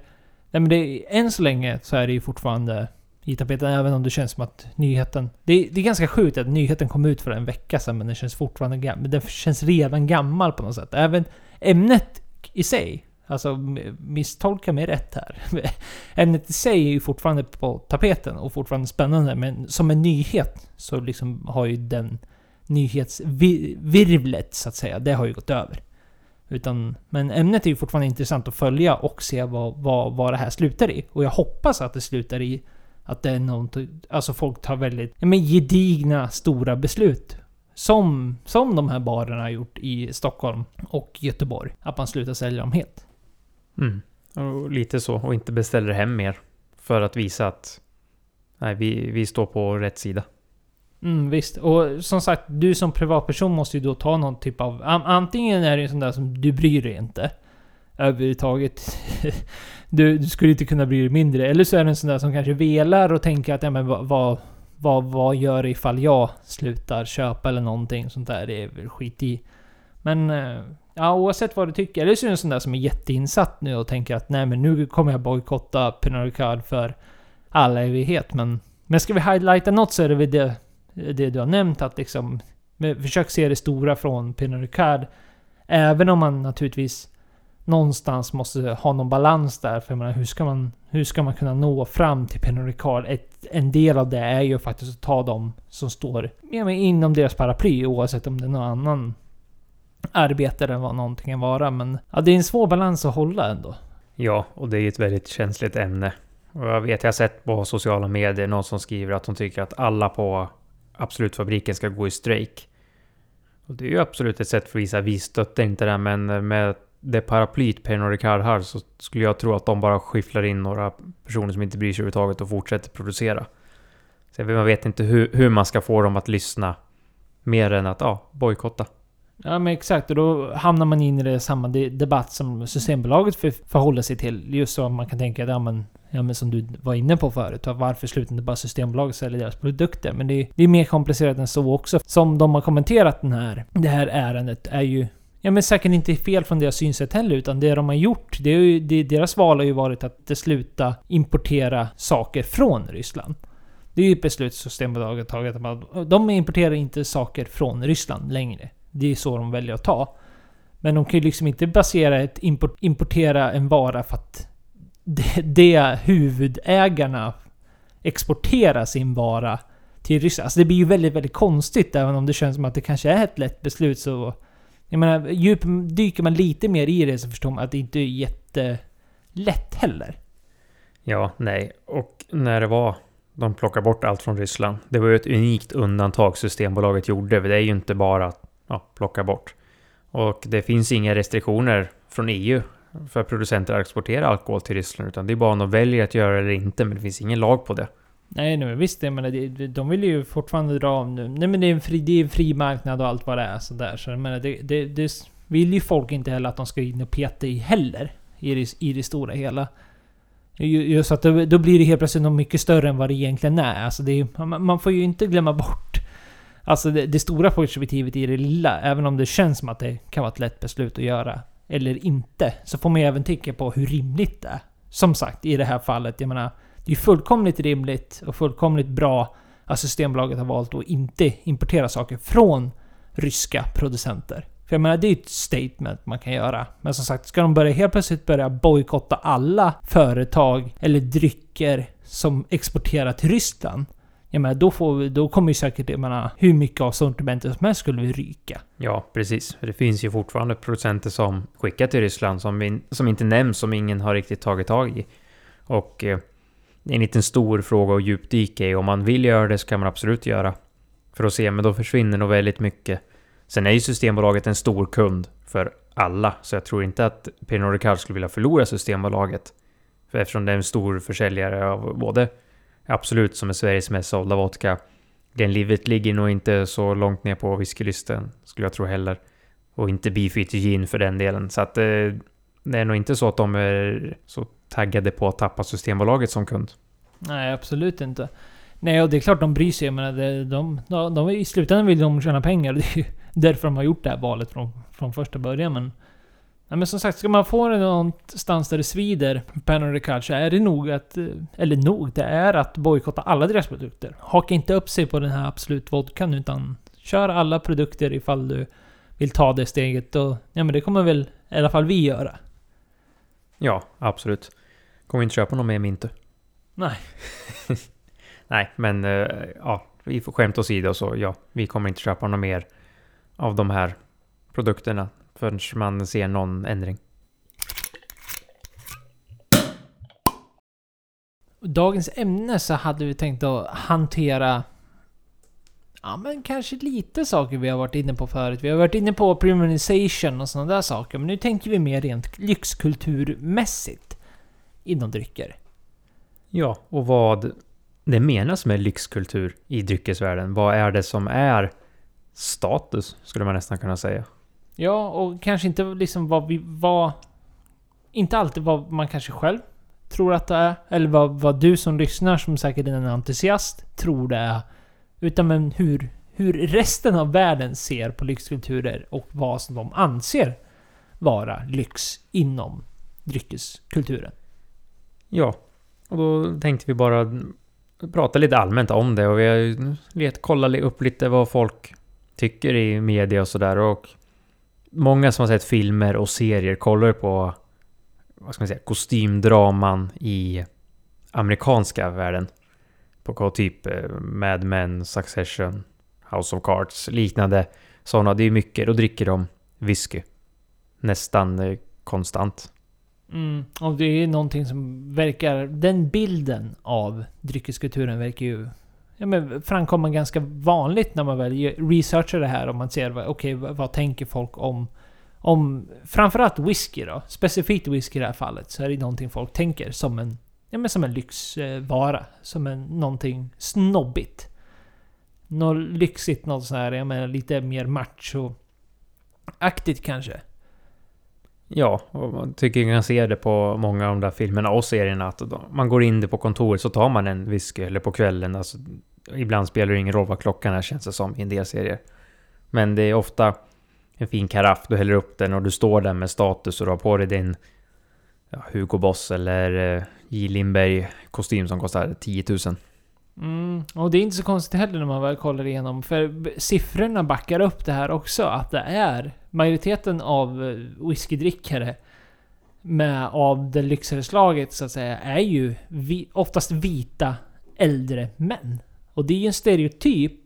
Nej men det, än så länge så är det ju fortfarande i tapeten, även om det känns som att nyheten... Det, det är ganska sjukt att nyheten kom ut för en vecka sedan, men den känns fortfarande gammal. Den känns redan gammal på något sätt. Även ämnet i sig, alltså misstolka mig rätt här. ämnet i sig är ju fortfarande på tapeten och fortfarande spännande, men som en nyhet så liksom har ju den nyhetsvirvlet, så att säga, det har ju gått över. Utan, men ämnet är ju fortfarande intressant att följa och se vad, vad, vad det här slutar i. Och jag hoppas att det slutar i att det är något, alltså folk tar väldigt, men gedigna, stora beslut. Som, som de här barerna har gjort i Stockholm och Göteborg. Att man slutar sälja dem helt.
Mm. Och lite så, och inte beställer hem mer. För att visa att nej, vi, vi står på rätt sida.
Mm, visst. Och som sagt, du som privatperson måste ju då ta någon typ av... Antingen är det ju sån där som du bryr dig inte överhuvudtaget. [LAUGHS] du, du skulle inte kunna bry dig mindre. Eller så är det en sån där som kanske velar och tänker att ja, men vad, vad, vad, vad gör ifall jag slutar köpa eller någonting sånt där. Det är väl skit i. Men eh, ja, oavsett vad du tycker. Eller så är det en sån där som är jätteinsatt nu och tänker att nej men nu kommer jag bojkotta Pinot Ricard för all evighet. Men, men ska vi highlighta något så är det väl det, det du har nämnt att liksom försök se det stora från Pinot Ricard. Även om man naturligtvis någonstans måste ha någon balans där. För jag menar, hur ska man, hur ska man kunna nå fram till Pinot Ricard? Ett, en del av det är ju faktiskt att ta dem som står ja, men inom deras paraply oavsett om det är någon annan arbetare än vad någonting kan vara. Men ja, det är en svår balans att hålla ändå.
Ja, och det är ett väldigt känsligt ämne. Och jag vet, jag har sett på sociala medier någon som skriver att de tycker att alla på Absolutfabriken ska gå i strejk. Och det är ju absolut ett sätt för att visa att vi stöttar inte det, men med det paraplyt Pernod Ricard har så skulle jag tro att de bara skifflar in några personer som inte bryr sig överhuvudtaget och fortsätter producera. Så man vet inte hur, hur man ska få dem att lyssna mer än att ja, bojkotta.
Ja men exakt, och då hamnar man in i det samma debatt som Systembolaget för, förhåller sig till. Just så att man kan tänka att, ja men, ja men som du var inne på förut, varför slutar inte bara Systembolaget sälja deras produkter? Men det är, det är mer komplicerat än så också. Som de har kommenterat den här, det här ärendet är ju Ja men säkert inte fel från deras synsätt heller, utan det de har gjort, det är ju, det, deras val har ju varit att sluta importera saker från Ryssland. Det är ju ett beslut Systembolaget tagit. De importerar inte saker från Ryssland längre. Det är så de väljer att ta. Men de kan ju liksom inte basera ett import, importera en vara för att det, det huvudägarna exporterar sin vara till Ryssland. Alltså det blir ju väldigt, väldigt konstigt även om det känns som att det kanske är ett lätt beslut så jag menar, djup, dyker man lite mer i det så förstår man att det inte är jättelätt heller.
Ja, nej. Och när det var de plockade bort allt från Ryssland. Det var ju ett unikt undantag Systembolaget gjorde. Det är ju inte bara att ja, plocka bort. Och det finns inga restriktioner från EU för producenter att exportera alkohol till Ryssland. Utan det är bara om de väljer att göra det eller inte. Men det finns ingen lag på det.
Nej, nej visst, Jag menar, de vill ju fortfarande dra av nu. Nej men det är en fri, det är en fri marknad och allt vad det är sådär. Så jag menar, det, det, det vill ju folk inte heller att de ska in och peta i heller. I det, I det stora hela. Just att då, då blir det helt plötsligt något mycket större än vad det egentligen är. Alltså det är man, man får ju inte glömma bort Alltså det, det stora perspektivet i det lilla, även om det känns som att det kan vara ett lätt beslut att göra. Eller inte. Så får man ju även tänka på hur rimligt det är. Som sagt, i det här fallet, jag menar, det är fullkomligt rimligt och fullkomligt bra att Systembolaget har valt att inte importera saker från ryska producenter. För jag menar, det är ett statement man kan göra. Men som sagt, ska de börja helt plötsligt börja bojkotta alla företag eller drycker som exporterar till Ryssland. Jag menar, då, får vi, då kommer ju säkert, jag menar, hur mycket av sortimentet som helst skulle vi ryka.
Ja, precis. För Det finns ju fortfarande producenter som skickar till Ryssland som, vi, som inte nämns, som ingen har riktigt tagit tag i. Och eh, det är en liten stor fråga att djupdyka i. Om man vill göra det så kan man absolut göra. För att se, men då försvinner nog väldigt mycket. Sen är ju Systembolaget en stor kund för alla, så jag tror inte att Pernod Ricard skulle vilja förlora Systembolaget. För eftersom det är en stor försäljare av både Absolut som är Sveriges mest sålda vodka. Den livet ligger nog inte så långt ner på whiskylistan, skulle jag tro heller. Och inte Beefy Gin för den delen. Så att eh, det är nog inte så att de är så taggade på att tappa Systembolaget som kund.
Nej, absolut inte. Nej, och det är klart de bryr sig. Jag menar, de, de, de, I slutändan vill de tjäna pengar. [LAUGHS] Det är ju därför de har gjort det här valet från, från första början. Men, ja, men som sagt, ska man få det någonstans där det svider, Ricard, så är det nog att... eh, Eller nog, det är att bojkotta alla deras produkter. Haka inte upp sig på den här Absolut Vodkan, utan kör alla produkter ifall du vill ta det steget. Och, ja, men det kommer väl i alla fall vi göra.
Ja, absolut. Kommer inte köpa någon mer Mintu.
Nej. [LAUGHS]
Nej, men eh, ja, vi får skämt åsido så ja, vi kommer inte köpa någon mer av de här produkterna förrän man ser någon ändring.
Dagens ämne så hade vi tänkt att hantera Ja men kanske lite saker vi har varit inne på förut. Vi har varit inne på premiumization och sådana där saker. Men nu tänker vi mer rent lyxkulturmässigt. Inom drycker.
Ja, och vad det menas med lyxkultur i dryckesvärlden. Vad är det som är status, skulle man nästan kunna säga.
Ja, och kanske inte liksom vad vi var... Inte alltid vad man kanske själv tror att det är. Eller vad, vad du som lyssnar, som säkert är en entusiast, tror det är. Utan men hur, hur resten av världen ser på lyxkulturer och vad som de anser vara lyx inom dryckeskulturen.
Ja, och då tänkte vi bara prata lite allmänt om det och vi har ju kollat upp lite vad folk tycker i media och sådär och många som har sett filmer och serier kollar ju på vad ska man säga, kostymdraman i amerikanska världen. På typ eh, Mad Men, Succession, House of Cards, liknande sådana. Det är mycket, då dricker de whisky. Nästan eh, konstant.
Mm, och det är någonting som verkar... Den bilden av dryckeskulturen verkar ju ja, men framkommer ganska vanligt när man väl researchar det här och man ser okej, vad, vad tänker folk om... Om framförallt whisky då. Specifikt whisky i det här fallet. Så är det någonting folk tänker som en... Ja men som en lyxvara. Som en, någonting snobbigt. Något lyxigt, något sånt här, jag menar lite mer macho-aktigt kanske.
Ja, och man tycker man ser det på många av de där filmerna och serierna att man går in det på kontoret så tar man en whisky eller på kvällen. Alltså, ibland spelar det ingen roll vad klockan är känns det som i en del serier. Men det är ofta en fin karaff, du häller upp den och du står där med status och du har på dig din ja, Hugo Boss eller eh, J. Lindberg kostym som kostar 10 000.
Mm, och det är inte så konstigt heller när man väl kollar igenom. För siffrorna backar upp det här också. Att det är majoriteten av eh, whiskydrickare med av det lyxigare slaget så att säga är ju vi, oftast vita äldre män. Och det är ju en stereotyp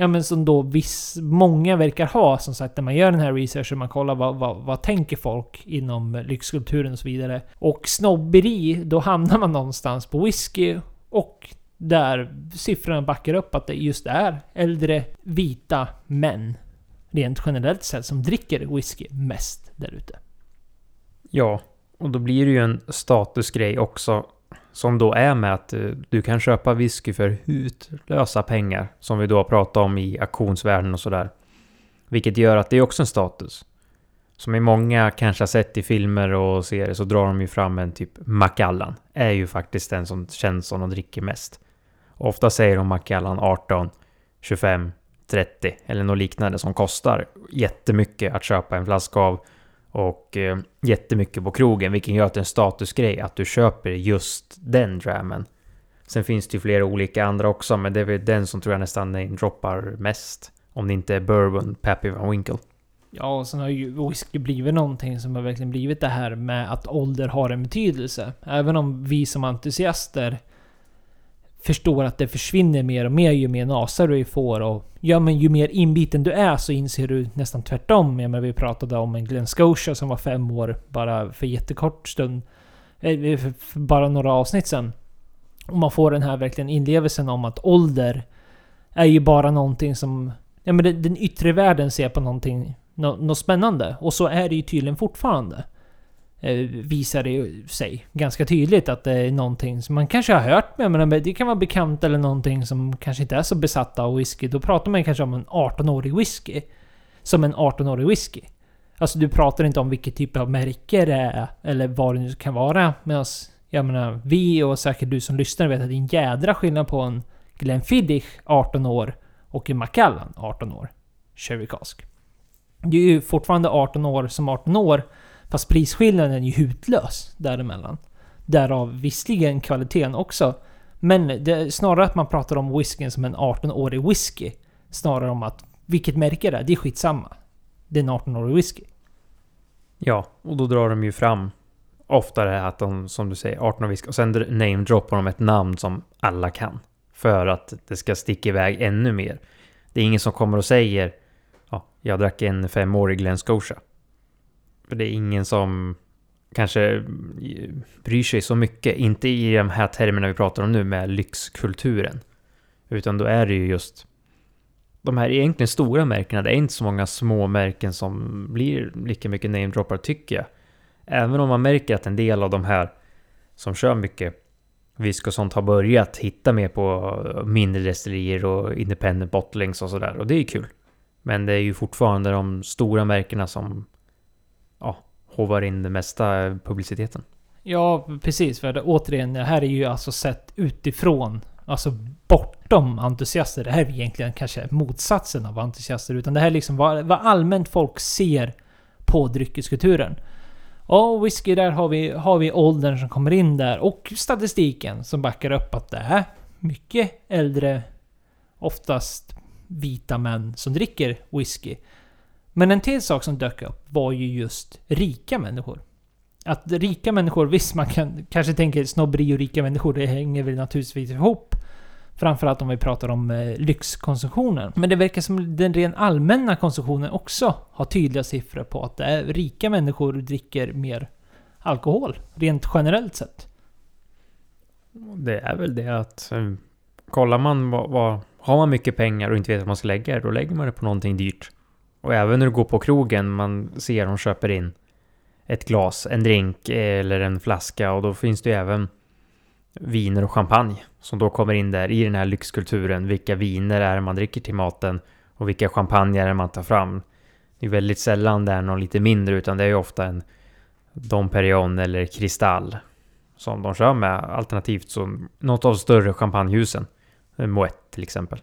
Ja men som då viss, många verkar ha som sagt när man gör den här researchen, man kollar vad, vad, vad tänker folk inom lyxkulturen och så vidare. Och snobberi, då hamnar man någonstans på whisky och där siffrorna backar upp att det just är äldre vita män rent generellt sett som dricker whisky mest där ute.
Ja, och då blir det ju en statusgrej också. Som då är med att eh, du kan köpa whisky för hutlösa pengar. Som vi då har pratat om i auktionsvärlden och sådär. Vilket gör att det är också en status. Som i många kanske har sett i filmer och serier så drar de ju fram en typ Macallan. Är ju faktiskt den som känns som de dricker mest. Ofta säger de Macallan 18, 25, 30 eller något liknande som kostar jättemycket att köpa en flaska av och eh, jättemycket på krogen, vilket gör att det är en statusgrej att du köper just den drammen. Sen finns det ju flera olika andra också, men det är väl den som tror jag nästan droppar mest. Om det inte är Bourbon Pappy Van Winkle.
Ja, och sen har ju whisky blivit någonting som har verkligen blivit det här med att ålder har en betydelse. Även om vi som entusiaster förstår att det försvinner mer och mer ju mer nasar du får och ja men ju mer inbiten du är så inser du nästan tvärtom. Ja, men vi pratade om en Glen Scotia som var fem år bara för jättekort stund. Eh, för bara några avsnitt sen. Och man får den här verkligen inlevelsen om att ålder är ju bara någonting som... Ja men den yttre världen ser på någonting... Något spännande. Och så är det ju tydligen fortfarande. Eh, visar det sig ganska tydligt att det är någonting som man kanske har hört med, men det kan vara bekant eller någonting som kanske inte är så besatta av whisky. Då pratar man kanske om en 18-årig whisky. Som en 18-årig whisky. Alltså du pratar inte om vilket typ av märke det är, eller vad det nu kan vara. Medan, jag menar, vi och säkert du som lyssnar vet att det är en jädra skillnad på en Glenfiddich 18 år och en Macallan 18 år. Sherry Cask. Det är ju fortfarande 18 år som 18 år. Fast prisskillnaden är ju hutlös däremellan. Därav visserligen kvaliteten också. Men det är snarare att man pratar om whiskyn som en 18-årig whisky. Snarare om att vilket märke det är, det är skitsamma. Det är en 18-årig whisky.
Ja, och då drar de ju fram oftare att de, som du säger, 18 whisky. Och sen namedroppar de ett namn som alla kan. För att det ska sticka iväg ännu mer. Det är ingen som kommer och säger ja, jag drack en femårig Glen Scotia. För det är ingen som kanske eh, bryr sig så mycket. Inte i de här termerna vi pratar om nu med lyxkulturen. Utan då är det ju just de här egentligen stora märkena. Det är inte så många små märken som blir lika mycket namedroppar tycker jag. Även om man märker att en del av de här som kör mycket Visk och sånt har börjat hitta mer på mindre destillerier och independent bottlings och sådär. Och det är kul. Men det är ju fortfarande de stora märkena som ja, hovar in den mesta publiciteten.
Ja, precis. För det, återigen, det här är ju alltså sett utifrån. Alltså bortom entusiaster. Det här är egentligen kanske motsatsen av entusiaster. Utan det här är liksom vad, vad allmänt folk ser på dryckeskulturen. Och whisky, där har vi, har vi åldern som kommer in där. Och statistiken som backar upp att det är mycket äldre, oftast vita män som dricker whisky. Men en till sak som dök upp var ju just rika människor. Att rika människor, visst man kan kanske tänka snobberi och rika människor, det hänger väl naturligtvis ihop. Framförallt om vi pratar om eh, lyxkonsumtionen. Men det verkar som den ren allmänna konsumtionen också har tydliga siffror på att det är rika människor dricker mer alkohol, rent generellt sett.
Det är väl det att eh, kollar man vad, vad har man mycket pengar och inte vet vad man ska lägga det, då lägger man det på någonting dyrt. Och även när du går på krogen, man ser de köper in ett glas, en drink eh, eller en flaska och då finns det ju även viner och champagne som då kommer in där i den här lyxkulturen. Vilka viner är det man dricker till maten och vilka champagne är det man tar fram? Det är väldigt sällan det är någon lite mindre utan det är ju ofta en Dom Perignon eller Kristall som de kör med alternativt som något av större champagnehusen. Moët till exempel.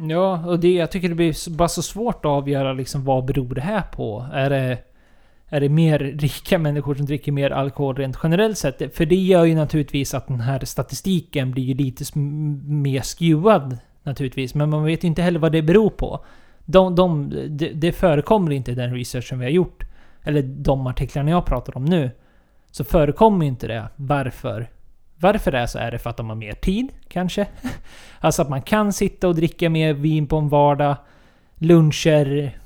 Ja, och det, jag tycker det blir bara så svårt att avgöra liksom vad beror det här på? Är det, är det mer rika människor som dricker mer alkohol rent generellt sett? För det gör ju naturligtvis att den här statistiken blir ju lite mer skewad naturligtvis. Men man vet ju inte heller vad det beror på. De, de, det, förekommer inte i den researchen vi har gjort. Eller de artiklarna jag pratar om nu. Så förekommer inte det. Varför? Varför det är så är det för att de har mer tid, kanske. [LAUGHS] Alltså att man kan sitta och dricka mer vin på en vardag. Luncher,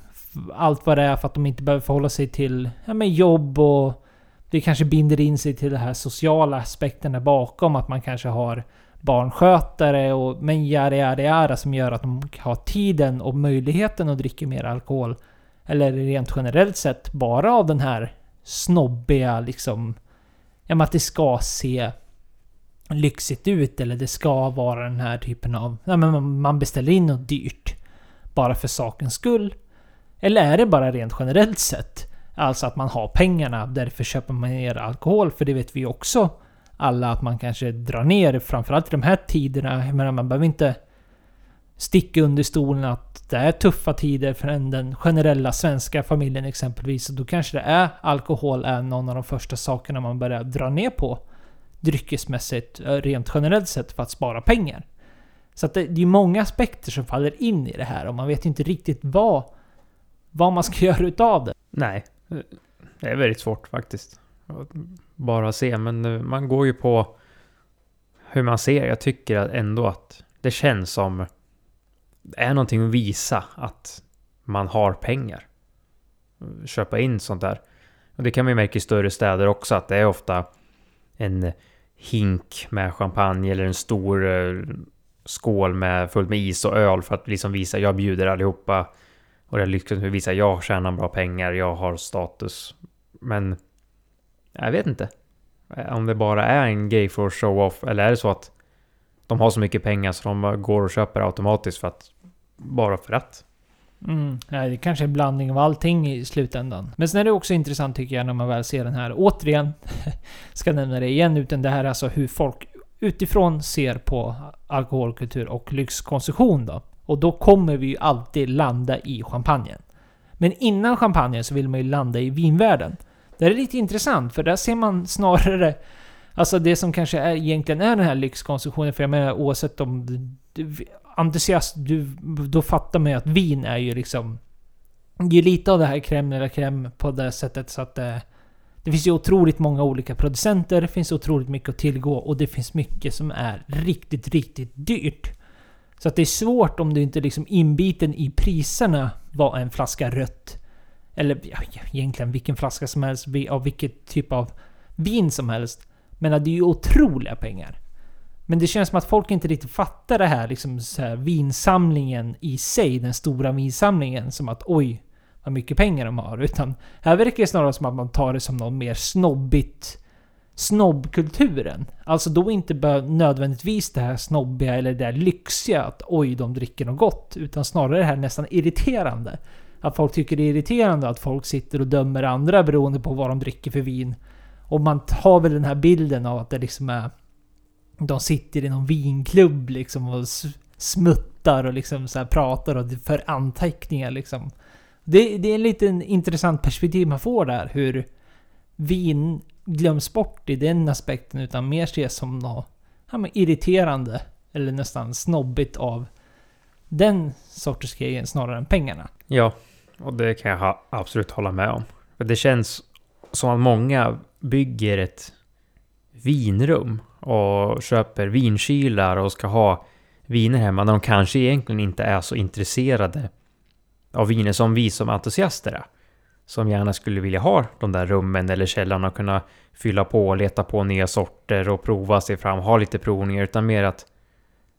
allt vad det är för att de inte behöver förhålla sig till ja, men jobb och det kanske binder in sig till den här sociala aspekten där bakom. Att man kanske har barnskötare och men yada yada yada som gör att de har tiden och möjligheten att dricka mer alkohol. Eller rent generellt sett bara av den här snobbiga liksom... Ja men att det ska se Liksom lyxigt ut eller det ska vara den här typen av... Ja, men man beställer in något dyrt. Bara för sakens skull. Eller är det bara rent generellt sett Alltså att man har pengarna, därför köper man mer alkohol. För det vet vi också alla att man kanske drar ner, framförallt i de här tiderna. Jag menar, man behöver inte sticka under stolen att det är tuffa tider för den generella svenska familjen exempelvis. Och då kanske det är alkohol är någon av de första sakerna man börjar dra ner på dryckesmässigt, eh, rent generellt sett, för att spara pengar. Så att det, det är många aspekter som faller in i det här och man vet ju inte riktigt vad, vad man ska [LAUGHS] göra utav det.
Nej, det är väldigt svårt faktiskt. Bara se, men eh, man går ju på hur man ser. Jag tycker ändå att det känns som det är någonting att visa att man har pengar. Köpa in sånt där. Och det kan man ju märka i större städer också att det är ofta en hink med champagne eller en stor eh, skål med fullt med is och öl för att liksom visa jag bjuder allihopa. Och det lyckas med att visa jag tjänar bra pengar, jag har status. Men jag vet inte. Eh, om det bara är en grej för att show off eller är det så att de har så mycket pengar så de går och köper automatiskt för att bara för att.
Mm, nej, det kanske är en blandning av allting i slutändan. Men sen är det också intressant tycker jag när man väl ser den här, återigen, [LAUGHS] ska nämna det igen, utan det här är alltså hur folk utifrån ser på alkoholkultur och lyxkonsumtion då. Och då kommer vi ju alltid landa i champagnen. Men innan champagnen så vill man ju landa i vinvärlden. Det är lite intressant, för där ser man snarare Alltså det som kanske är, egentligen är den här lyxkonsumtionen, för jag menar oavsett om entusiast, du, då fattar man ju att vin är ju liksom... Det är lite av det här crème eller crème på det sättet så att det... Det finns ju otroligt många olika producenter, det finns otroligt mycket att tillgå och det finns mycket som är riktigt, riktigt dyrt. Så att det är svårt om du inte liksom inbiten i priserna vad en flaska rött eller ja, egentligen vilken flaska som helst av vilket typ av vin som helst. Men det är ju otroliga pengar. Men det känns som att folk inte riktigt fattar det här, liksom så här, vinsamlingen i sig, den stora vinsamlingen. Som att oj, vad mycket pengar de har. Utan här verkar det snarare som att man tar det som något mer snobbigt. Snobbkulturen. Alltså då inte nödvändigtvis det här snobbiga eller det här lyxiga att oj, de dricker något gott. Utan snarare det här nästan irriterande. Att folk tycker det är irriterande att folk sitter och dömer andra beroende på vad de dricker för vin. Och man har väl den här bilden av att det liksom är de sitter i någon vinklubb liksom och smuttar och liksom så pratar och för anteckningar liksom. Det, det är en liten intressant perspektiv man får där, hur vin glöms bort i den aspekten utan mer ses som något ja, irriterande eller nästan snobbigt av den sortens grejen snarare än pengarna.
Ja, och det kan jag absolut hålla med om. För det känns som att många bygger ett vinrum och köper vinkylar och ska ha viner hemma när de kanske egentligen inte är så intresserade av viner som vi som entusiaster är. Som gärna skulle vilja ha de där rummen eller källarna och kunna fylla på och leta på nya sorter och prova sig fram, ha lite provningar utan mer att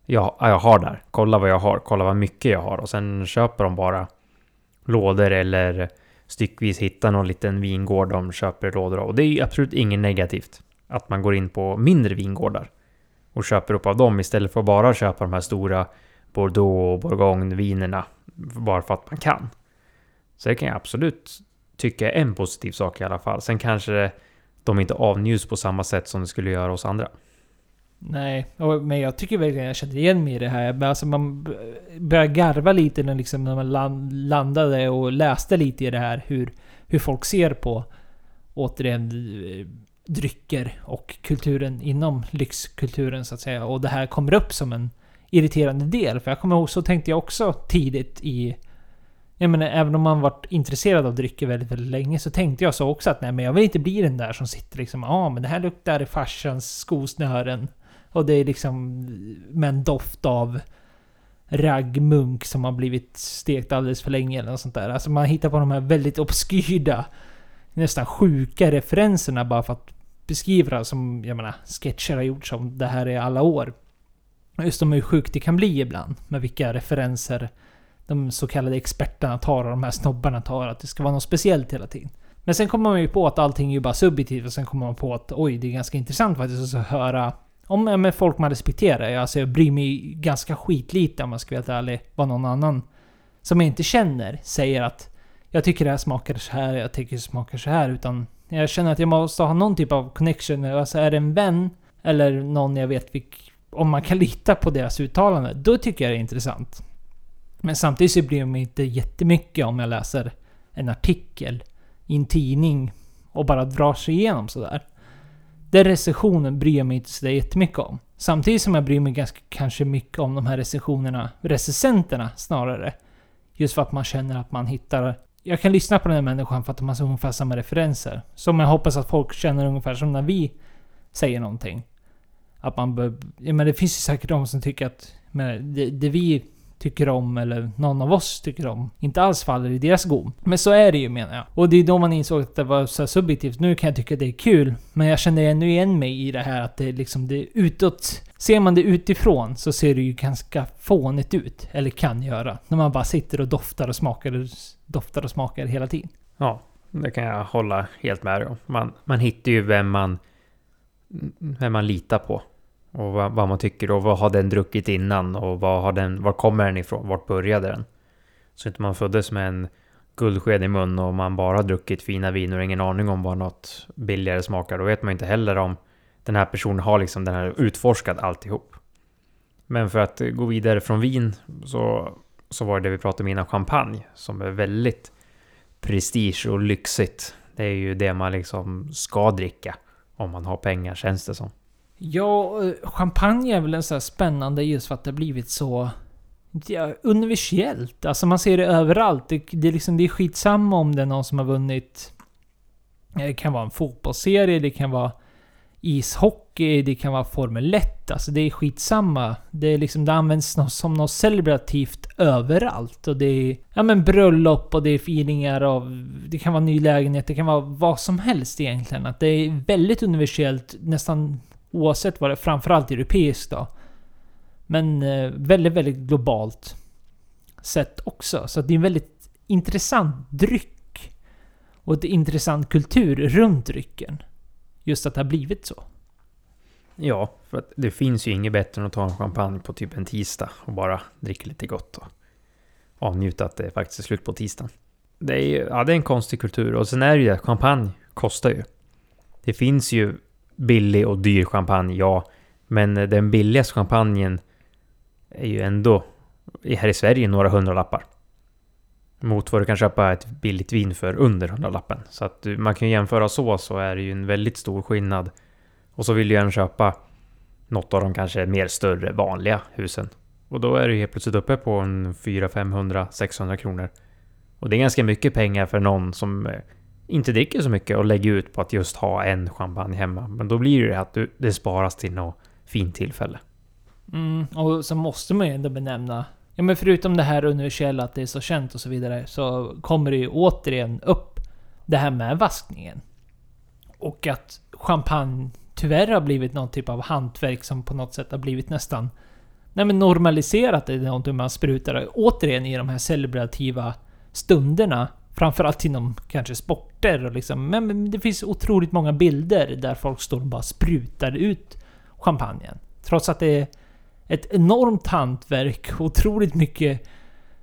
ja, jag har där, kolla vad jag har, kolla vad mycket jag har och sen köper de bara lådor eller styckvis hittar någon liten vingård de köper lådor av. Och det är absolut inget negativt att man går in på mindre vingårdar och köper upp av dem istället för att bara köpa de här stora Bordeaux och Bourgogne-vinerna bara för att man kan. Så det kan jag absolut tycka är en positiv sak i alla fall. Sen kanske de inte avnjuts på samma sätt som det skulle göra hos andra.
Nej, men jag tycker verkligen jag känner igen mig i det här. Alltså man börjar garva lite när, liksom, när man landade och läste lite i det här. Hur, hur folk ser på, återigen, eh, drycker och kulturen inom lyxkulturen så att säga. Och det här kommer upp som en irriterande del. För jag kommer ihåg, så tänkte jag också tidigt i... Jag menar, även om man varit intresserad av drycker väldigt, väldigt länge så tänkte jag så också att nej men jag vill inte bli den där som sitter liksom ja ah, men det här luktar farsans skosnören. Och det är liksom med en doft av raggmunk som har blivit stekt alldeles för länge eller något sånt där. Alltså man hittar på de här väldigt obskyra, nästan sjuka referenserna bara för att beskriva som, jag menar, sketcher har gjorts om det här i alla år. Just om hur sjukt det kan bli ibland. Med vilka referenser de så kallade experterna tar och de här snobbarna tar. Att det ska vara något speciellt hela tiden. Men sen kommer man ju på att allting är ju bara subjektivt och sen kommer man på att oj, det är ganska intressant faktiskt att höra om med folk man respekterar. Alltså jag bryr mig ganska skitlite om man ska vara helt ärlig. Vad någon annan som jag inte känner säger att jag tycker det här smakar så här, jag tycker det smakar så här. Utan jag känner att jag måste ha någon typ av connection. Alltså är det en vän eller någon jag vet vilk, om man kan lita på deras uttalande. Då tycker jag det är intressant. Men samtidigt så bryr jag mig inte jättemycket om jag läser en artikel i en tidning och bara drar sig igenom sådär. Den recensionen bryr jag mig inte så jättemycket om. Samtidigt som jag bryr mig ganska kanske mycket om de här recensionerna, recensenterna snarare. Just för att man känner att man hittar... Jag kan lyssna på den här människan för att de har ungefär samma referenser. Som jag hoppas att folk känner ungefär som när vi säger någonting. Att man bör... Ja, men det finns ju säkert de som tycker att... Men det, det vi tycker om, eller någon av oss tycker om, inte alls faller i deras gom. Men så är det ju menar jag. Och det är då man insåg att det var så subjektivt. Nu kan jag tycka det är kul, men jag känner ännu igen mig i det här att det är liksom det är utåt. Ser man det utifrån så ser det ju ganska fånigt ut. Eller kan göra. När man bara sitter och doftar och smakar och doftar och smakar hela tiden.
Ja, det kan jag hålla helt med om. Man, man hittar ju vem man, vem man litar på. Och vad, vad, man tycker och vad har den druckit innan och vad har den, var kommer den ifrån? Vart började den? Så inte man föddes med en guldsked i mun och man bara har druckit fina viner och ingen aning om vad något billigare smakar. Då vet man inte heller om den här personen har liksom den här utforskat alltihop. Men för att gå vidare från vin så, så var det det vi pratade om innan, champagne, som är väldigt prestige och lyxigt. Det är ju det man liksom ska dricka om man har pengar känns det som.
Ja, eh, champagne är väl en sån här spännande just för att det har blivit så... Ja, universellt. Alltså man ser det överallt. Det, det, är liksom, det är skitsamma om det är någon som har vunnit... Eh, det kan vara en fotbollsserie, det kan vara ishockey, det kan vara Formel 1. Alltså det är skitsamma. Det, är liksom, det används som något celebrativt överallt. Och det är ja, men bröllop och det är feelingar av... Det kan vara ny lägenhet, det kan vara vad som helst egentligen. Att det är väldigt universellt, nästan Oavsett vad det är, framförallt europeiskt då. Men eh, väldigt, väldigt globalt sett också. Så det är en väldigt intressant dryck. Och ett intressant kultur runt drycken. Just att det har blivit så.
Ja, för att det finns ju inget bättre än att ta en champagne på typ en tisdag och bara dricka lite gott och avnjuta att det faktiskt är slut på tisdagen. Det är, ja, det är en konstig kultur och sen är det ju det, champagne kostar ju. Det finns ju billig och dyr champagne, ja. Men eh, den billigaste champagnen är ju ändå här i Sverige några hundralappar. Mot vad du kan köpa ett billigt vin för under hundralappen. Så att eh, man kan jämföra så, så är det ju en väldigt stor skillnad. Och så vill du en köpa något av de kanske mer större vanliga husen. Och då är du helt plötsligt uppe på en 400, 500, 600 kronor. Och det är ganska mycket pengar för någon som eh, inte dricker så mycket och lägger ut på att just ha en champagne hemma. Men då blir det att du, det sparas till något fint tillfälle.
Mm, och så måste man ju ändå benämna Ja men förutom det här universella att det är så känt och så vidare så kommer det ju återigen upp det här med vaskningen. Och att champagne tyvärr har blivit någon typ av hantverk som på något sätt har blivit nästan nej men normaliserat. Det är någonting man sprutar återigen i de här celebrativa stunderna Framförallt inom kanske sporter och liksom. Men det finns otroligt många bilder där folk står och bara sprutar ut champagnen. Trots att det är ett enormt hantverk, [LAUGHS] otroligt mycket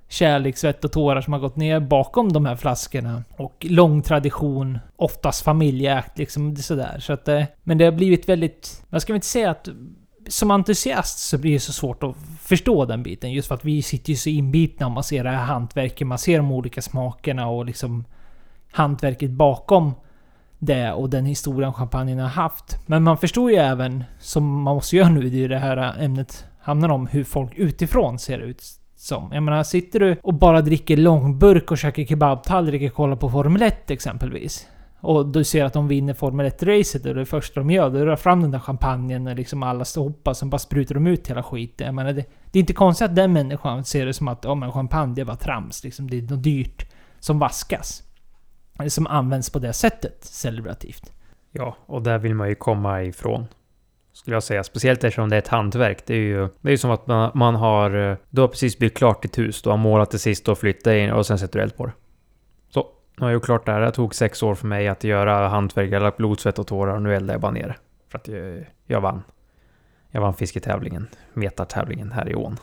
kärlek, svett och tårar som har gått ner bakom de här flaskorna. Och lång tradition, oftast familjeägt liksom sådär. Så att, eh, men det har blivit väldigt... Man ska väl inte säga att som entusiast så blir det så svårt att förstå den biten. Just för att vi sitter ju så inbitna och man ser det här hantverket. Man ser de olika smakerna och liksom hantverket bakom det och den historien champagnen har haft. Men man förstår ju även, som man måste göra nu, det är ju det här ämnet handlar om, hur folk utifrån ser ut som. Jag menar, sitter du och bara dricker långburk och käkar kebabtallrik och kollar på Formel 1 exempelvis. Och du ser att de vinner Formel 1-racet och det första de gör, de drar fram den där champagnen och liksom alla står hoppa, sen bara sprutar de ut hela skiten. Jag menar, det, det är inte konstigt att den människan ser det som att oh, men champagne, det var trams. Liksom, det är något dyrt som vaskas. Eller som används på det sättet, celebrativt.
Ja, och där vill man ju komma ifrån. Skulle jag säga. Speciellt eftersom det är ett hantverk. Det är ju det är ju som att man, man har... Eh, du har precis byggt klart ditt hus. Du har målat det sist och flyttat in och sen sätter du eld på det. Nu har jag gjort klart det här. Det tog sex år för mig att göra hantverk. Jag har lagt blod, svett och tårar och nu eldar jag bara ner det. För att jag, jag vann. Jag vann fisketävlingen, metartävlingen här i ån.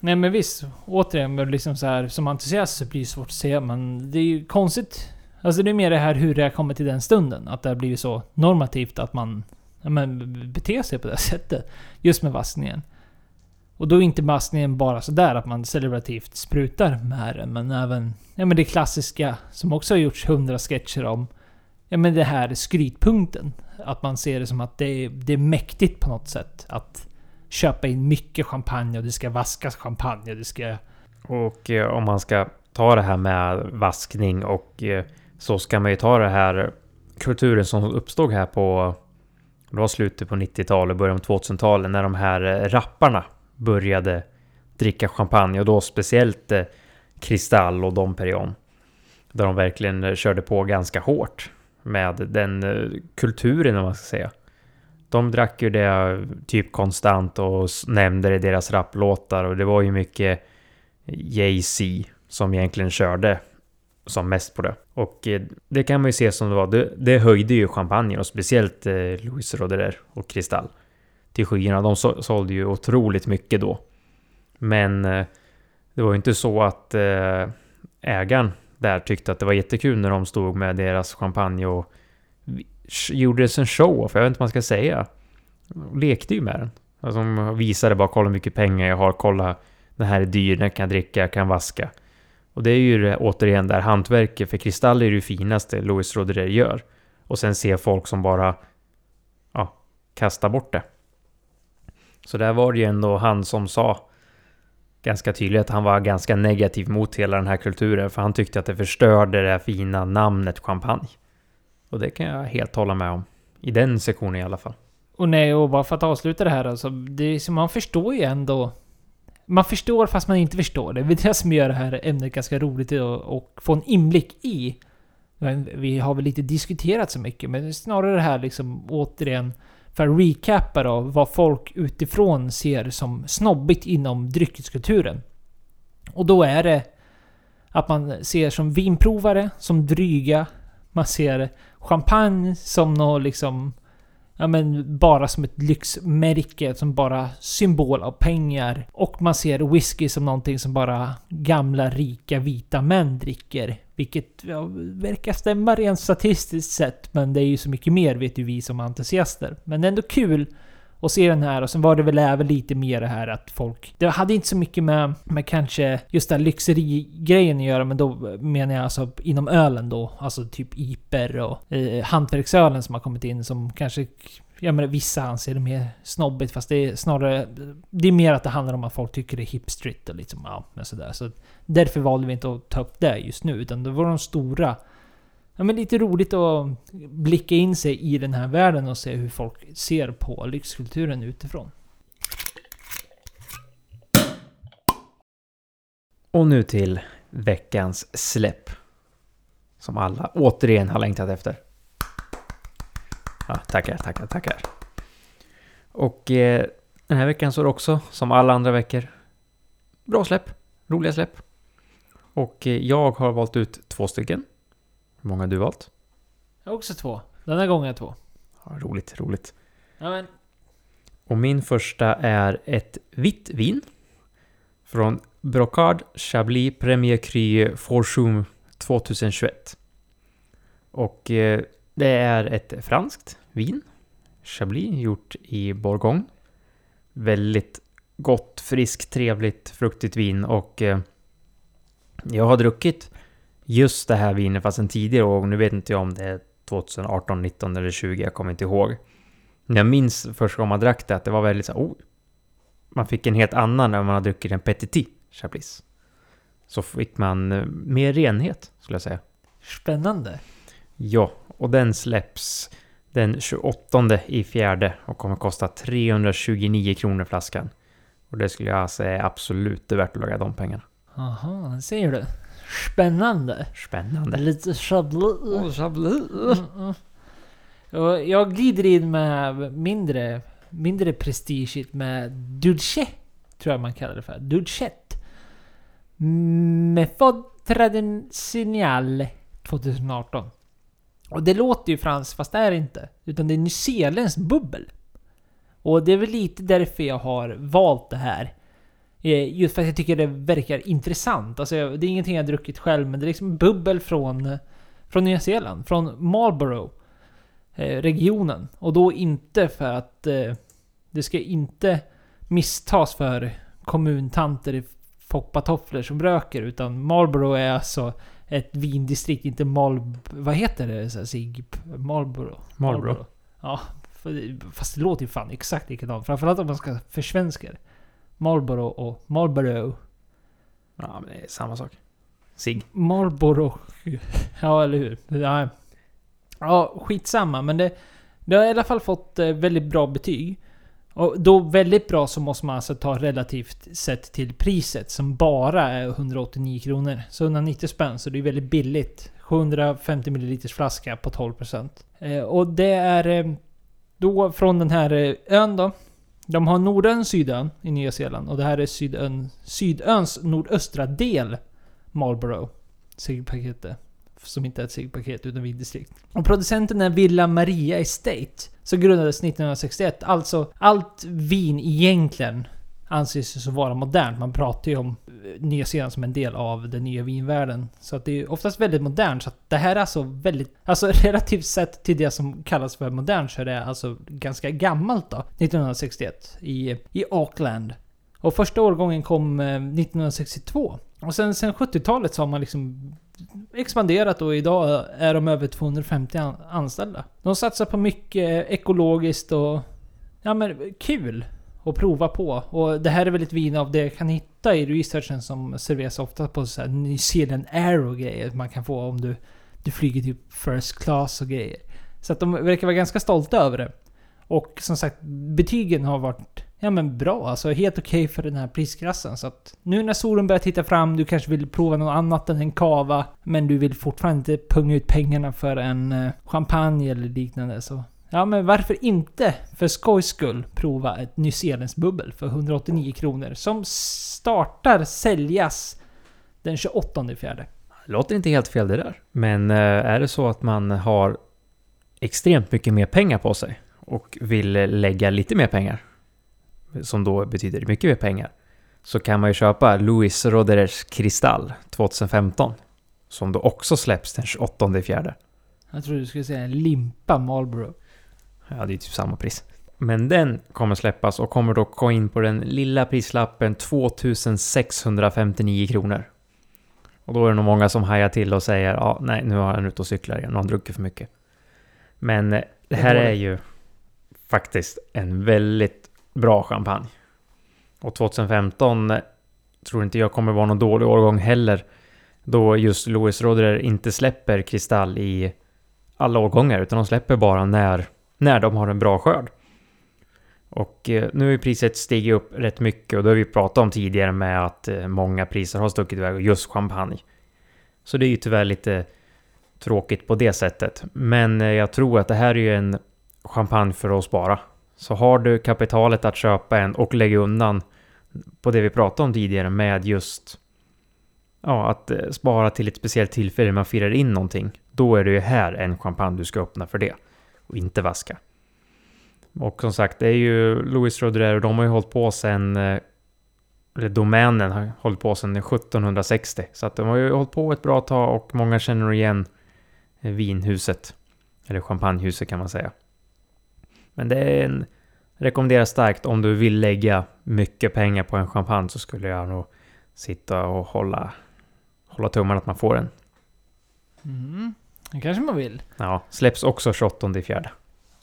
Nej men visst, återigen, men liksom så här, som entusiast så blir det svårt att se, men det är ju konstigt. Alltså det är mer det här hur det har kommit till den stunden. Att det har blivit så normativt att man ja, men, beter sig på det [LAUGHS] sättet. Just med vaskningen. Och då är inte vaskningen bara sådär att man celebrativt sprutar med den, men även ja, men det klassiska som också har gjorts hundra sketcher om. Ja men det här skrytpunkten. Att man ser det som att det är, det är mäktigt på något sätt. Att köpa in mycket champagne och det ska vaskas champagne och det ska...
Och eh, om man ska ta det här med vaskning och eh, så ska man ju ta det här kulturen som uppstod här på det var slutet på 90-talet, början på 2000-talet när de här eh, rapparna började dricka champagne och då speciellt eh, Kristall och Dom Perignon. Där de verkligen eh, körde på ganska hårt med den eh, kulturen om man ska säga. De drack ju det typ konstant och nämnde det i deras rapplåtar och det var ju mycket Jay-Z som egentligen körde som mest på det. Och det kan man ju se som det var. Det, det höjde ju champagnen och speciellt Louis Roderer och Kristall till skyarna. De så, sålde ju otroligt mycket då. Men eh, det var ju inte så att eh, ägaren där tyckte att det var jättekul när de stod med deras champagne och gjorde en show för jag vet inte vad man ska säga. De lekte ju med den. Alltså de visade bara kolla hur mycket pengar jag har, kolla den här är dyr, den kan jag dricka, jag kan vaska. Och det är ju det, återigen där hantverket, för kristaller är det finaste Louis Roderer gör. Och sen se folk som bara ja, kastar bort det. Så där var det ju ändå han som sa ganska tydligt att han var ganska negativ mot hela den här kulturen. För han tyckte att det förstörde det här fina namnet champagne. Och det kan jag helt hålla med om. I den sektionen i alla fall.
Och nej, och bara för att avsluta det här alltså. Det är, man förstår ju ändå man förstår fast man inte förstår. Det är det som gör det här ämnet ganska roligt och få en inblick i. Men Vi har väl inte diskuterat så mycket, men snarare det här liksom återigen för att recappa då vad folk utifrån ser som snobbigt inom dryckeskulturen. Och då är det att man ser som vinprovare, som dryga. Man ser champagne som något liksom ja men bara som ett lyxmärke, som bara symbol av pengar. Och man ser whisky som någonting som bara gamla rika vita män dricker. Vilket ja, verkar stämma rent statistiskt sett, men det är ju så mycket mer vet ju vi som entusiaster. Men det är ändå kul att se den här och sen var det väl även lite mer det här att folk... Det hade inte så mycket med, med kanske just den lyxeri-grejen att göra men då menar jag alltså inom ölen då. Alltså typ Iper och eh, hantverksölen som har kommit in som kanske... Ja men vissa anser det mer snobbigt fast det är snarare... Det är mer att det handlar om att folk tycker det är hipstrit och liksom ja, men sådär. Så därför valde vi inte att ta upp det just nu utan det var de stora ja, men lite roligt att blicka in sig i den här världen och se hur folk ser på lyxkulturen utifrån.
Och nu till veckans släpp. Som alla återigen har längtat efter. Ja, tackar, tackar, tackar. Och eh, den här veckan så är det också, som alla andra veckor, bra släpp. Roliga släpp. Och eh, jag har valt ut två stycken. Hur många har du valt?
Jag har också två. Den här gången är två.
Ja, roligt, roligt.
Amen.
Och min första är ett vitt vin. Från Brocard Chablis Premier Cru Forchum 2021. Och eh, det är ett franskt vin. Chablis gjort i Bourgogne. Väldigt gott, friskt, trevligt, fruktigt vin och eh, jag har druckit just det här vinet fast en tidigare år. Nu vet inte jag om det är 2018, 19 eller 20, jag kommer inte ihåg. Men jag minns första gången man drack det att det var väldigt så oh, Man fick en helt annan när man har druckit en Petit Chablis. Så fick man eh, mer renhet, skulle jag säga.
Spännande.
Ja, och den släpps den 28 i fjärde och kommer kosta 329 kronor flaskan. Och det skulle jag säga är absolut värt att lägga de pengarna.
Aha, ser du. Spännande.
Spännande.
Lite chablis.
Oh, chablis.
Mm, mm. jag glider in med mindre, mindre prestige med Dulce. Tror jag man kallar det för. Dulcet. Method Traditionale 2018. Och det låter ju franskt fast det är det inte. Utan det är nyzeeländskt bubbel. Och det är väl lite därför jag har valt det här. Eh, just för att jag tycker det verkar intressant. Alltså, det är ingenting jag har druckit själv, men det är liksom bubbel från, från Nya Zeeland. Från Marlborough. Eh, regionen. Och då inte för att eh, det ska inte misstas för kommuntanter i foppatofflor som röker. Utan Marlborough är alltså ett vindistrikt, inte Mal... Vad heter det? Sig? Marlborough?
Marlborough.
Ja, för- fast det låter ju fan exakt likadant. Framförallt om man ska försvenska det. Marlboro och Marlboro.
Ja, men det är samma sak. Sig.
Marlboro. Ja, eller hur? Ja, ja skitsamma. Men det, det har i alla fall fått eh, väldigt bra betyg. Och då väldigt bra så måste man alltså ta relativt sett till priset som bara är 189 kronor. Så 190 spänn, så det är väldigt billigt. 750 ml flaska på 12%. Eh, och det är eh, då från den här eh, ön då. De har Nordön, Sydön i Nya Zeeland och det här är Sydön, Sydöns nordöstra del. Marlborough. Ciggpaketet. Som inte är ett ciggpaket utan vindistrikt. Och producenten är Villa Maria Estate. Som grundades 1961. Alltså, allt vin egentligen anses ju så vara modernt. Man pratar ju om eh, Nya Zeeland som en del av den nya vinvärlden. Så att det är oftast väldigt modernt. Så att det här är alltså väldigt... Alltså [LAUGHS] relativt sett till det som kallas för modernt så är det alltså ganska gammalt då. 1961 i, i Auckland. Och första årgången kom eh, 1962. Och sen, sen 70-talet så har man liksom expanderat och idag är de över 250 anställda. De satsar på mycket ekologiskt och... Ja men kul! Att prova på. Och det här är väl ett vin av det jag kan hitta i researchen som serveras ofta på så här New Zealand Air och grejer. Man kan få om du, du flyger typ first class och grejer. Så att de verkar vara ganska stolta över det. Och som sagt, betygen har varit ja, men bra. Alltså helt okej för den här prisklassen. Så att nu när solen börjar titta fram, du kanske vill prova något annat än en kava. Men du vill fortfarande inte punga ut pengarna för en eh, champagne eller liknande. Så ja, men varför inte för skojs skull prova ett nyzeeländskt bubbel för 189 kronor. Som startar säljas den 28 fjärde.
Låter inte helt fel det där. Men eh, är det så att man har extremt mycket mer pengar på sig och vill eh, lägga lite mer pengar, som då betyder mycket mer pengar, så kan man ju köpa Louis Roderers Kristall 2015, som då också släpps den 28 fjärde.
Jag tror du skulle säga limpa Marlboro.
Ja, det är typ samma pris. Men den kommer släppas och kommer då gå in på den lilla prislappen 2659 kronor. Och då är det nog många som hajar till och säger ja, nej, nu har han ute och cyklar igen och han druckit för mycket. Men eh, det här är ju faktiskt en väldigt bra champagne. Och 2015 eh, tror inte jag kommer vara någon dålig årgång heller. Då just Louis Roderer inte släpper kristall i alla årgångar, utan de släpper bara när, när de har en bra skörd. Och eh, nu har ju priset stigit upp rätt mycket och det har vi pratat om tidigare med att eh, många priser har stuckit iväg och just champagne. Så det är ju tyvärr lite tråkigt på det sättet. Men jag tror att det här är ju en champagne för att spara. Så har du kapitalet att köpa en och lägga undan på det vi pratade om tidigare med just ja, att eh, spara till ett speciellt tillfälle man firar in någonting. Då är det ju här en champagne du ska öppna för det. Och inte vaska. Och som sagt, det är ju Louis Roderer och de har ju hållit på sedan, eh, Eller domänen har hållit på sedan 1760. Så att de har ju hållit på ett bra tag och många känner igen eh, vinhuset. Eller champagnehuset kan man säga. Men det är en... Rekommenderar starkt om du vill lägga mycket pengar på en champagne så skulle jag nog sitta och hålla, hålla tummarna att man får den.
Mm. Det kanske man vill.
Ja, släpps också 28 i fjärde.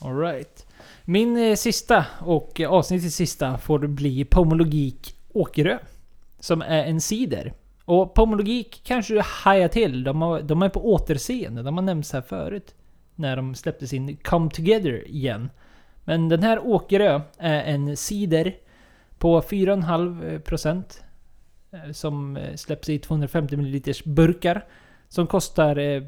Alright. Min eh, sista och eh, avsnittets sista får bli Pomologik Åkerö. Som är en cider. Och Pomologik kanske du hajar till. De, har, de är på återseende. De har nämnts här förut. När de släppte sin Come Together igen. Men den här Åkerö är en cider på 4,5% eh, som eh, släpps i 250 ml burkar. Som kostar eh,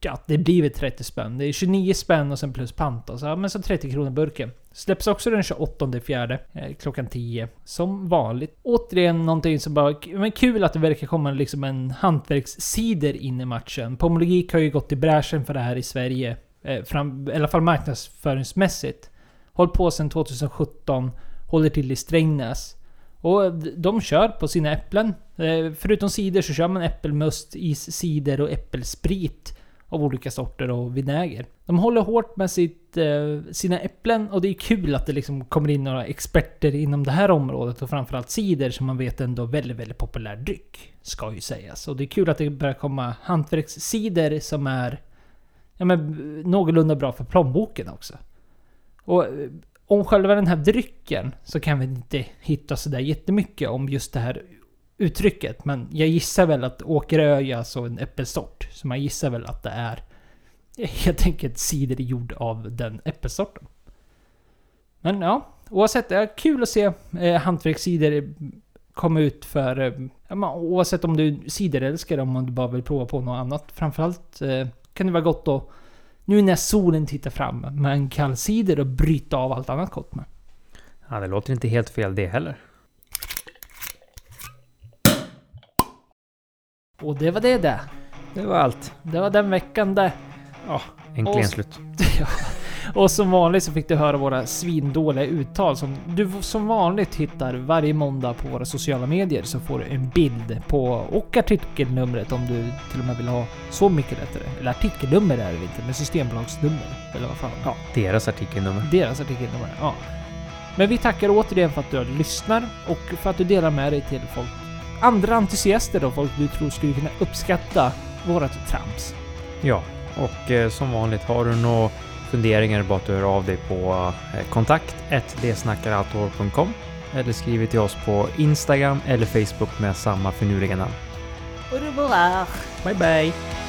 Ja, det blir väl 30 spänn. Det är 29 spänn och sen plus pant Och Så, ja, men så 30 kronor burken. Släpps också den 28 fjärde klockan 10. Som vanligt. Återigen någonting som bara... Men kul att det verkar komma liksom en hantverkscider in i matchen. Pomologik har ju gått i bräschen för det här i Sverige. Eh, fram, I alla fall marknadsföringsmässigt. Håll på sedan 2017. Håller till i Strängnäs. Och eh, de kör på sina äpplen. Eh, Förutom cider så kör man äppelmust, iscider och äppelsprit av olika sorter och vinäger. De håller hårt med sitt, eh, sina äpplen och det är kul att det liksom kommer in några experter inom det här området och framförallt cider som man vet ändå är väldigt, väldigt populär dryck. Ska ju sägas. Och det är kul att det börjar komma hantverkscider som är ja, men, någorlunda bra för plånboken också. Och eh, om själva den här drycken så kan vi inte hitta sådär jättemycket om just det här uttrycket. Men jag gissar väl att Åkerö är alltså en äppelsort. Så man gissar väl att det är [LAUGHS] helt enkelt cider gjord av den äppelsorten. Men ja, oavsett. Det är kul att se eh, hantverkscider komma ut för... Eh, oavsett om du är ciderälskare om du bara vill prova på något annat. Framförallt eh, kan det vara gott att nu när solen tittar fram med en kall cider och bryta av allt annat gott med.
Ja, det låter inte helt fel det heller.
Och det var det där.
Det var allt.
Det var den veckan det.
Äntligen
Och-
slut. [LAUGHS] [LAUGHS]
Och som vanligt så fick du höra våra svindåliga uttal som du som vanligt hittar varje måndag på våra sociala medier så får du en bild på och artikelnumret om du till och med vill ha så mycket lättare. Eller artikelnummer är det inte, men systembolagsnummer. Eller vad fan.
Ja, deras artikelnummer.
Deras artikelnummer, ja. Men vi tackar återigen för att du lyssnar och för att du delar med dig till folk. Andra entusiaster då, folk du tror skulle kunna uppskatta vårat trams.
Ja, och eh, som vanligt har du några funderingar bara att du hör av dig på eh, kontakt eller skriv till oss på Instagram eller Facebook med samma finurliga namn.
Au revoir!
Bye bye!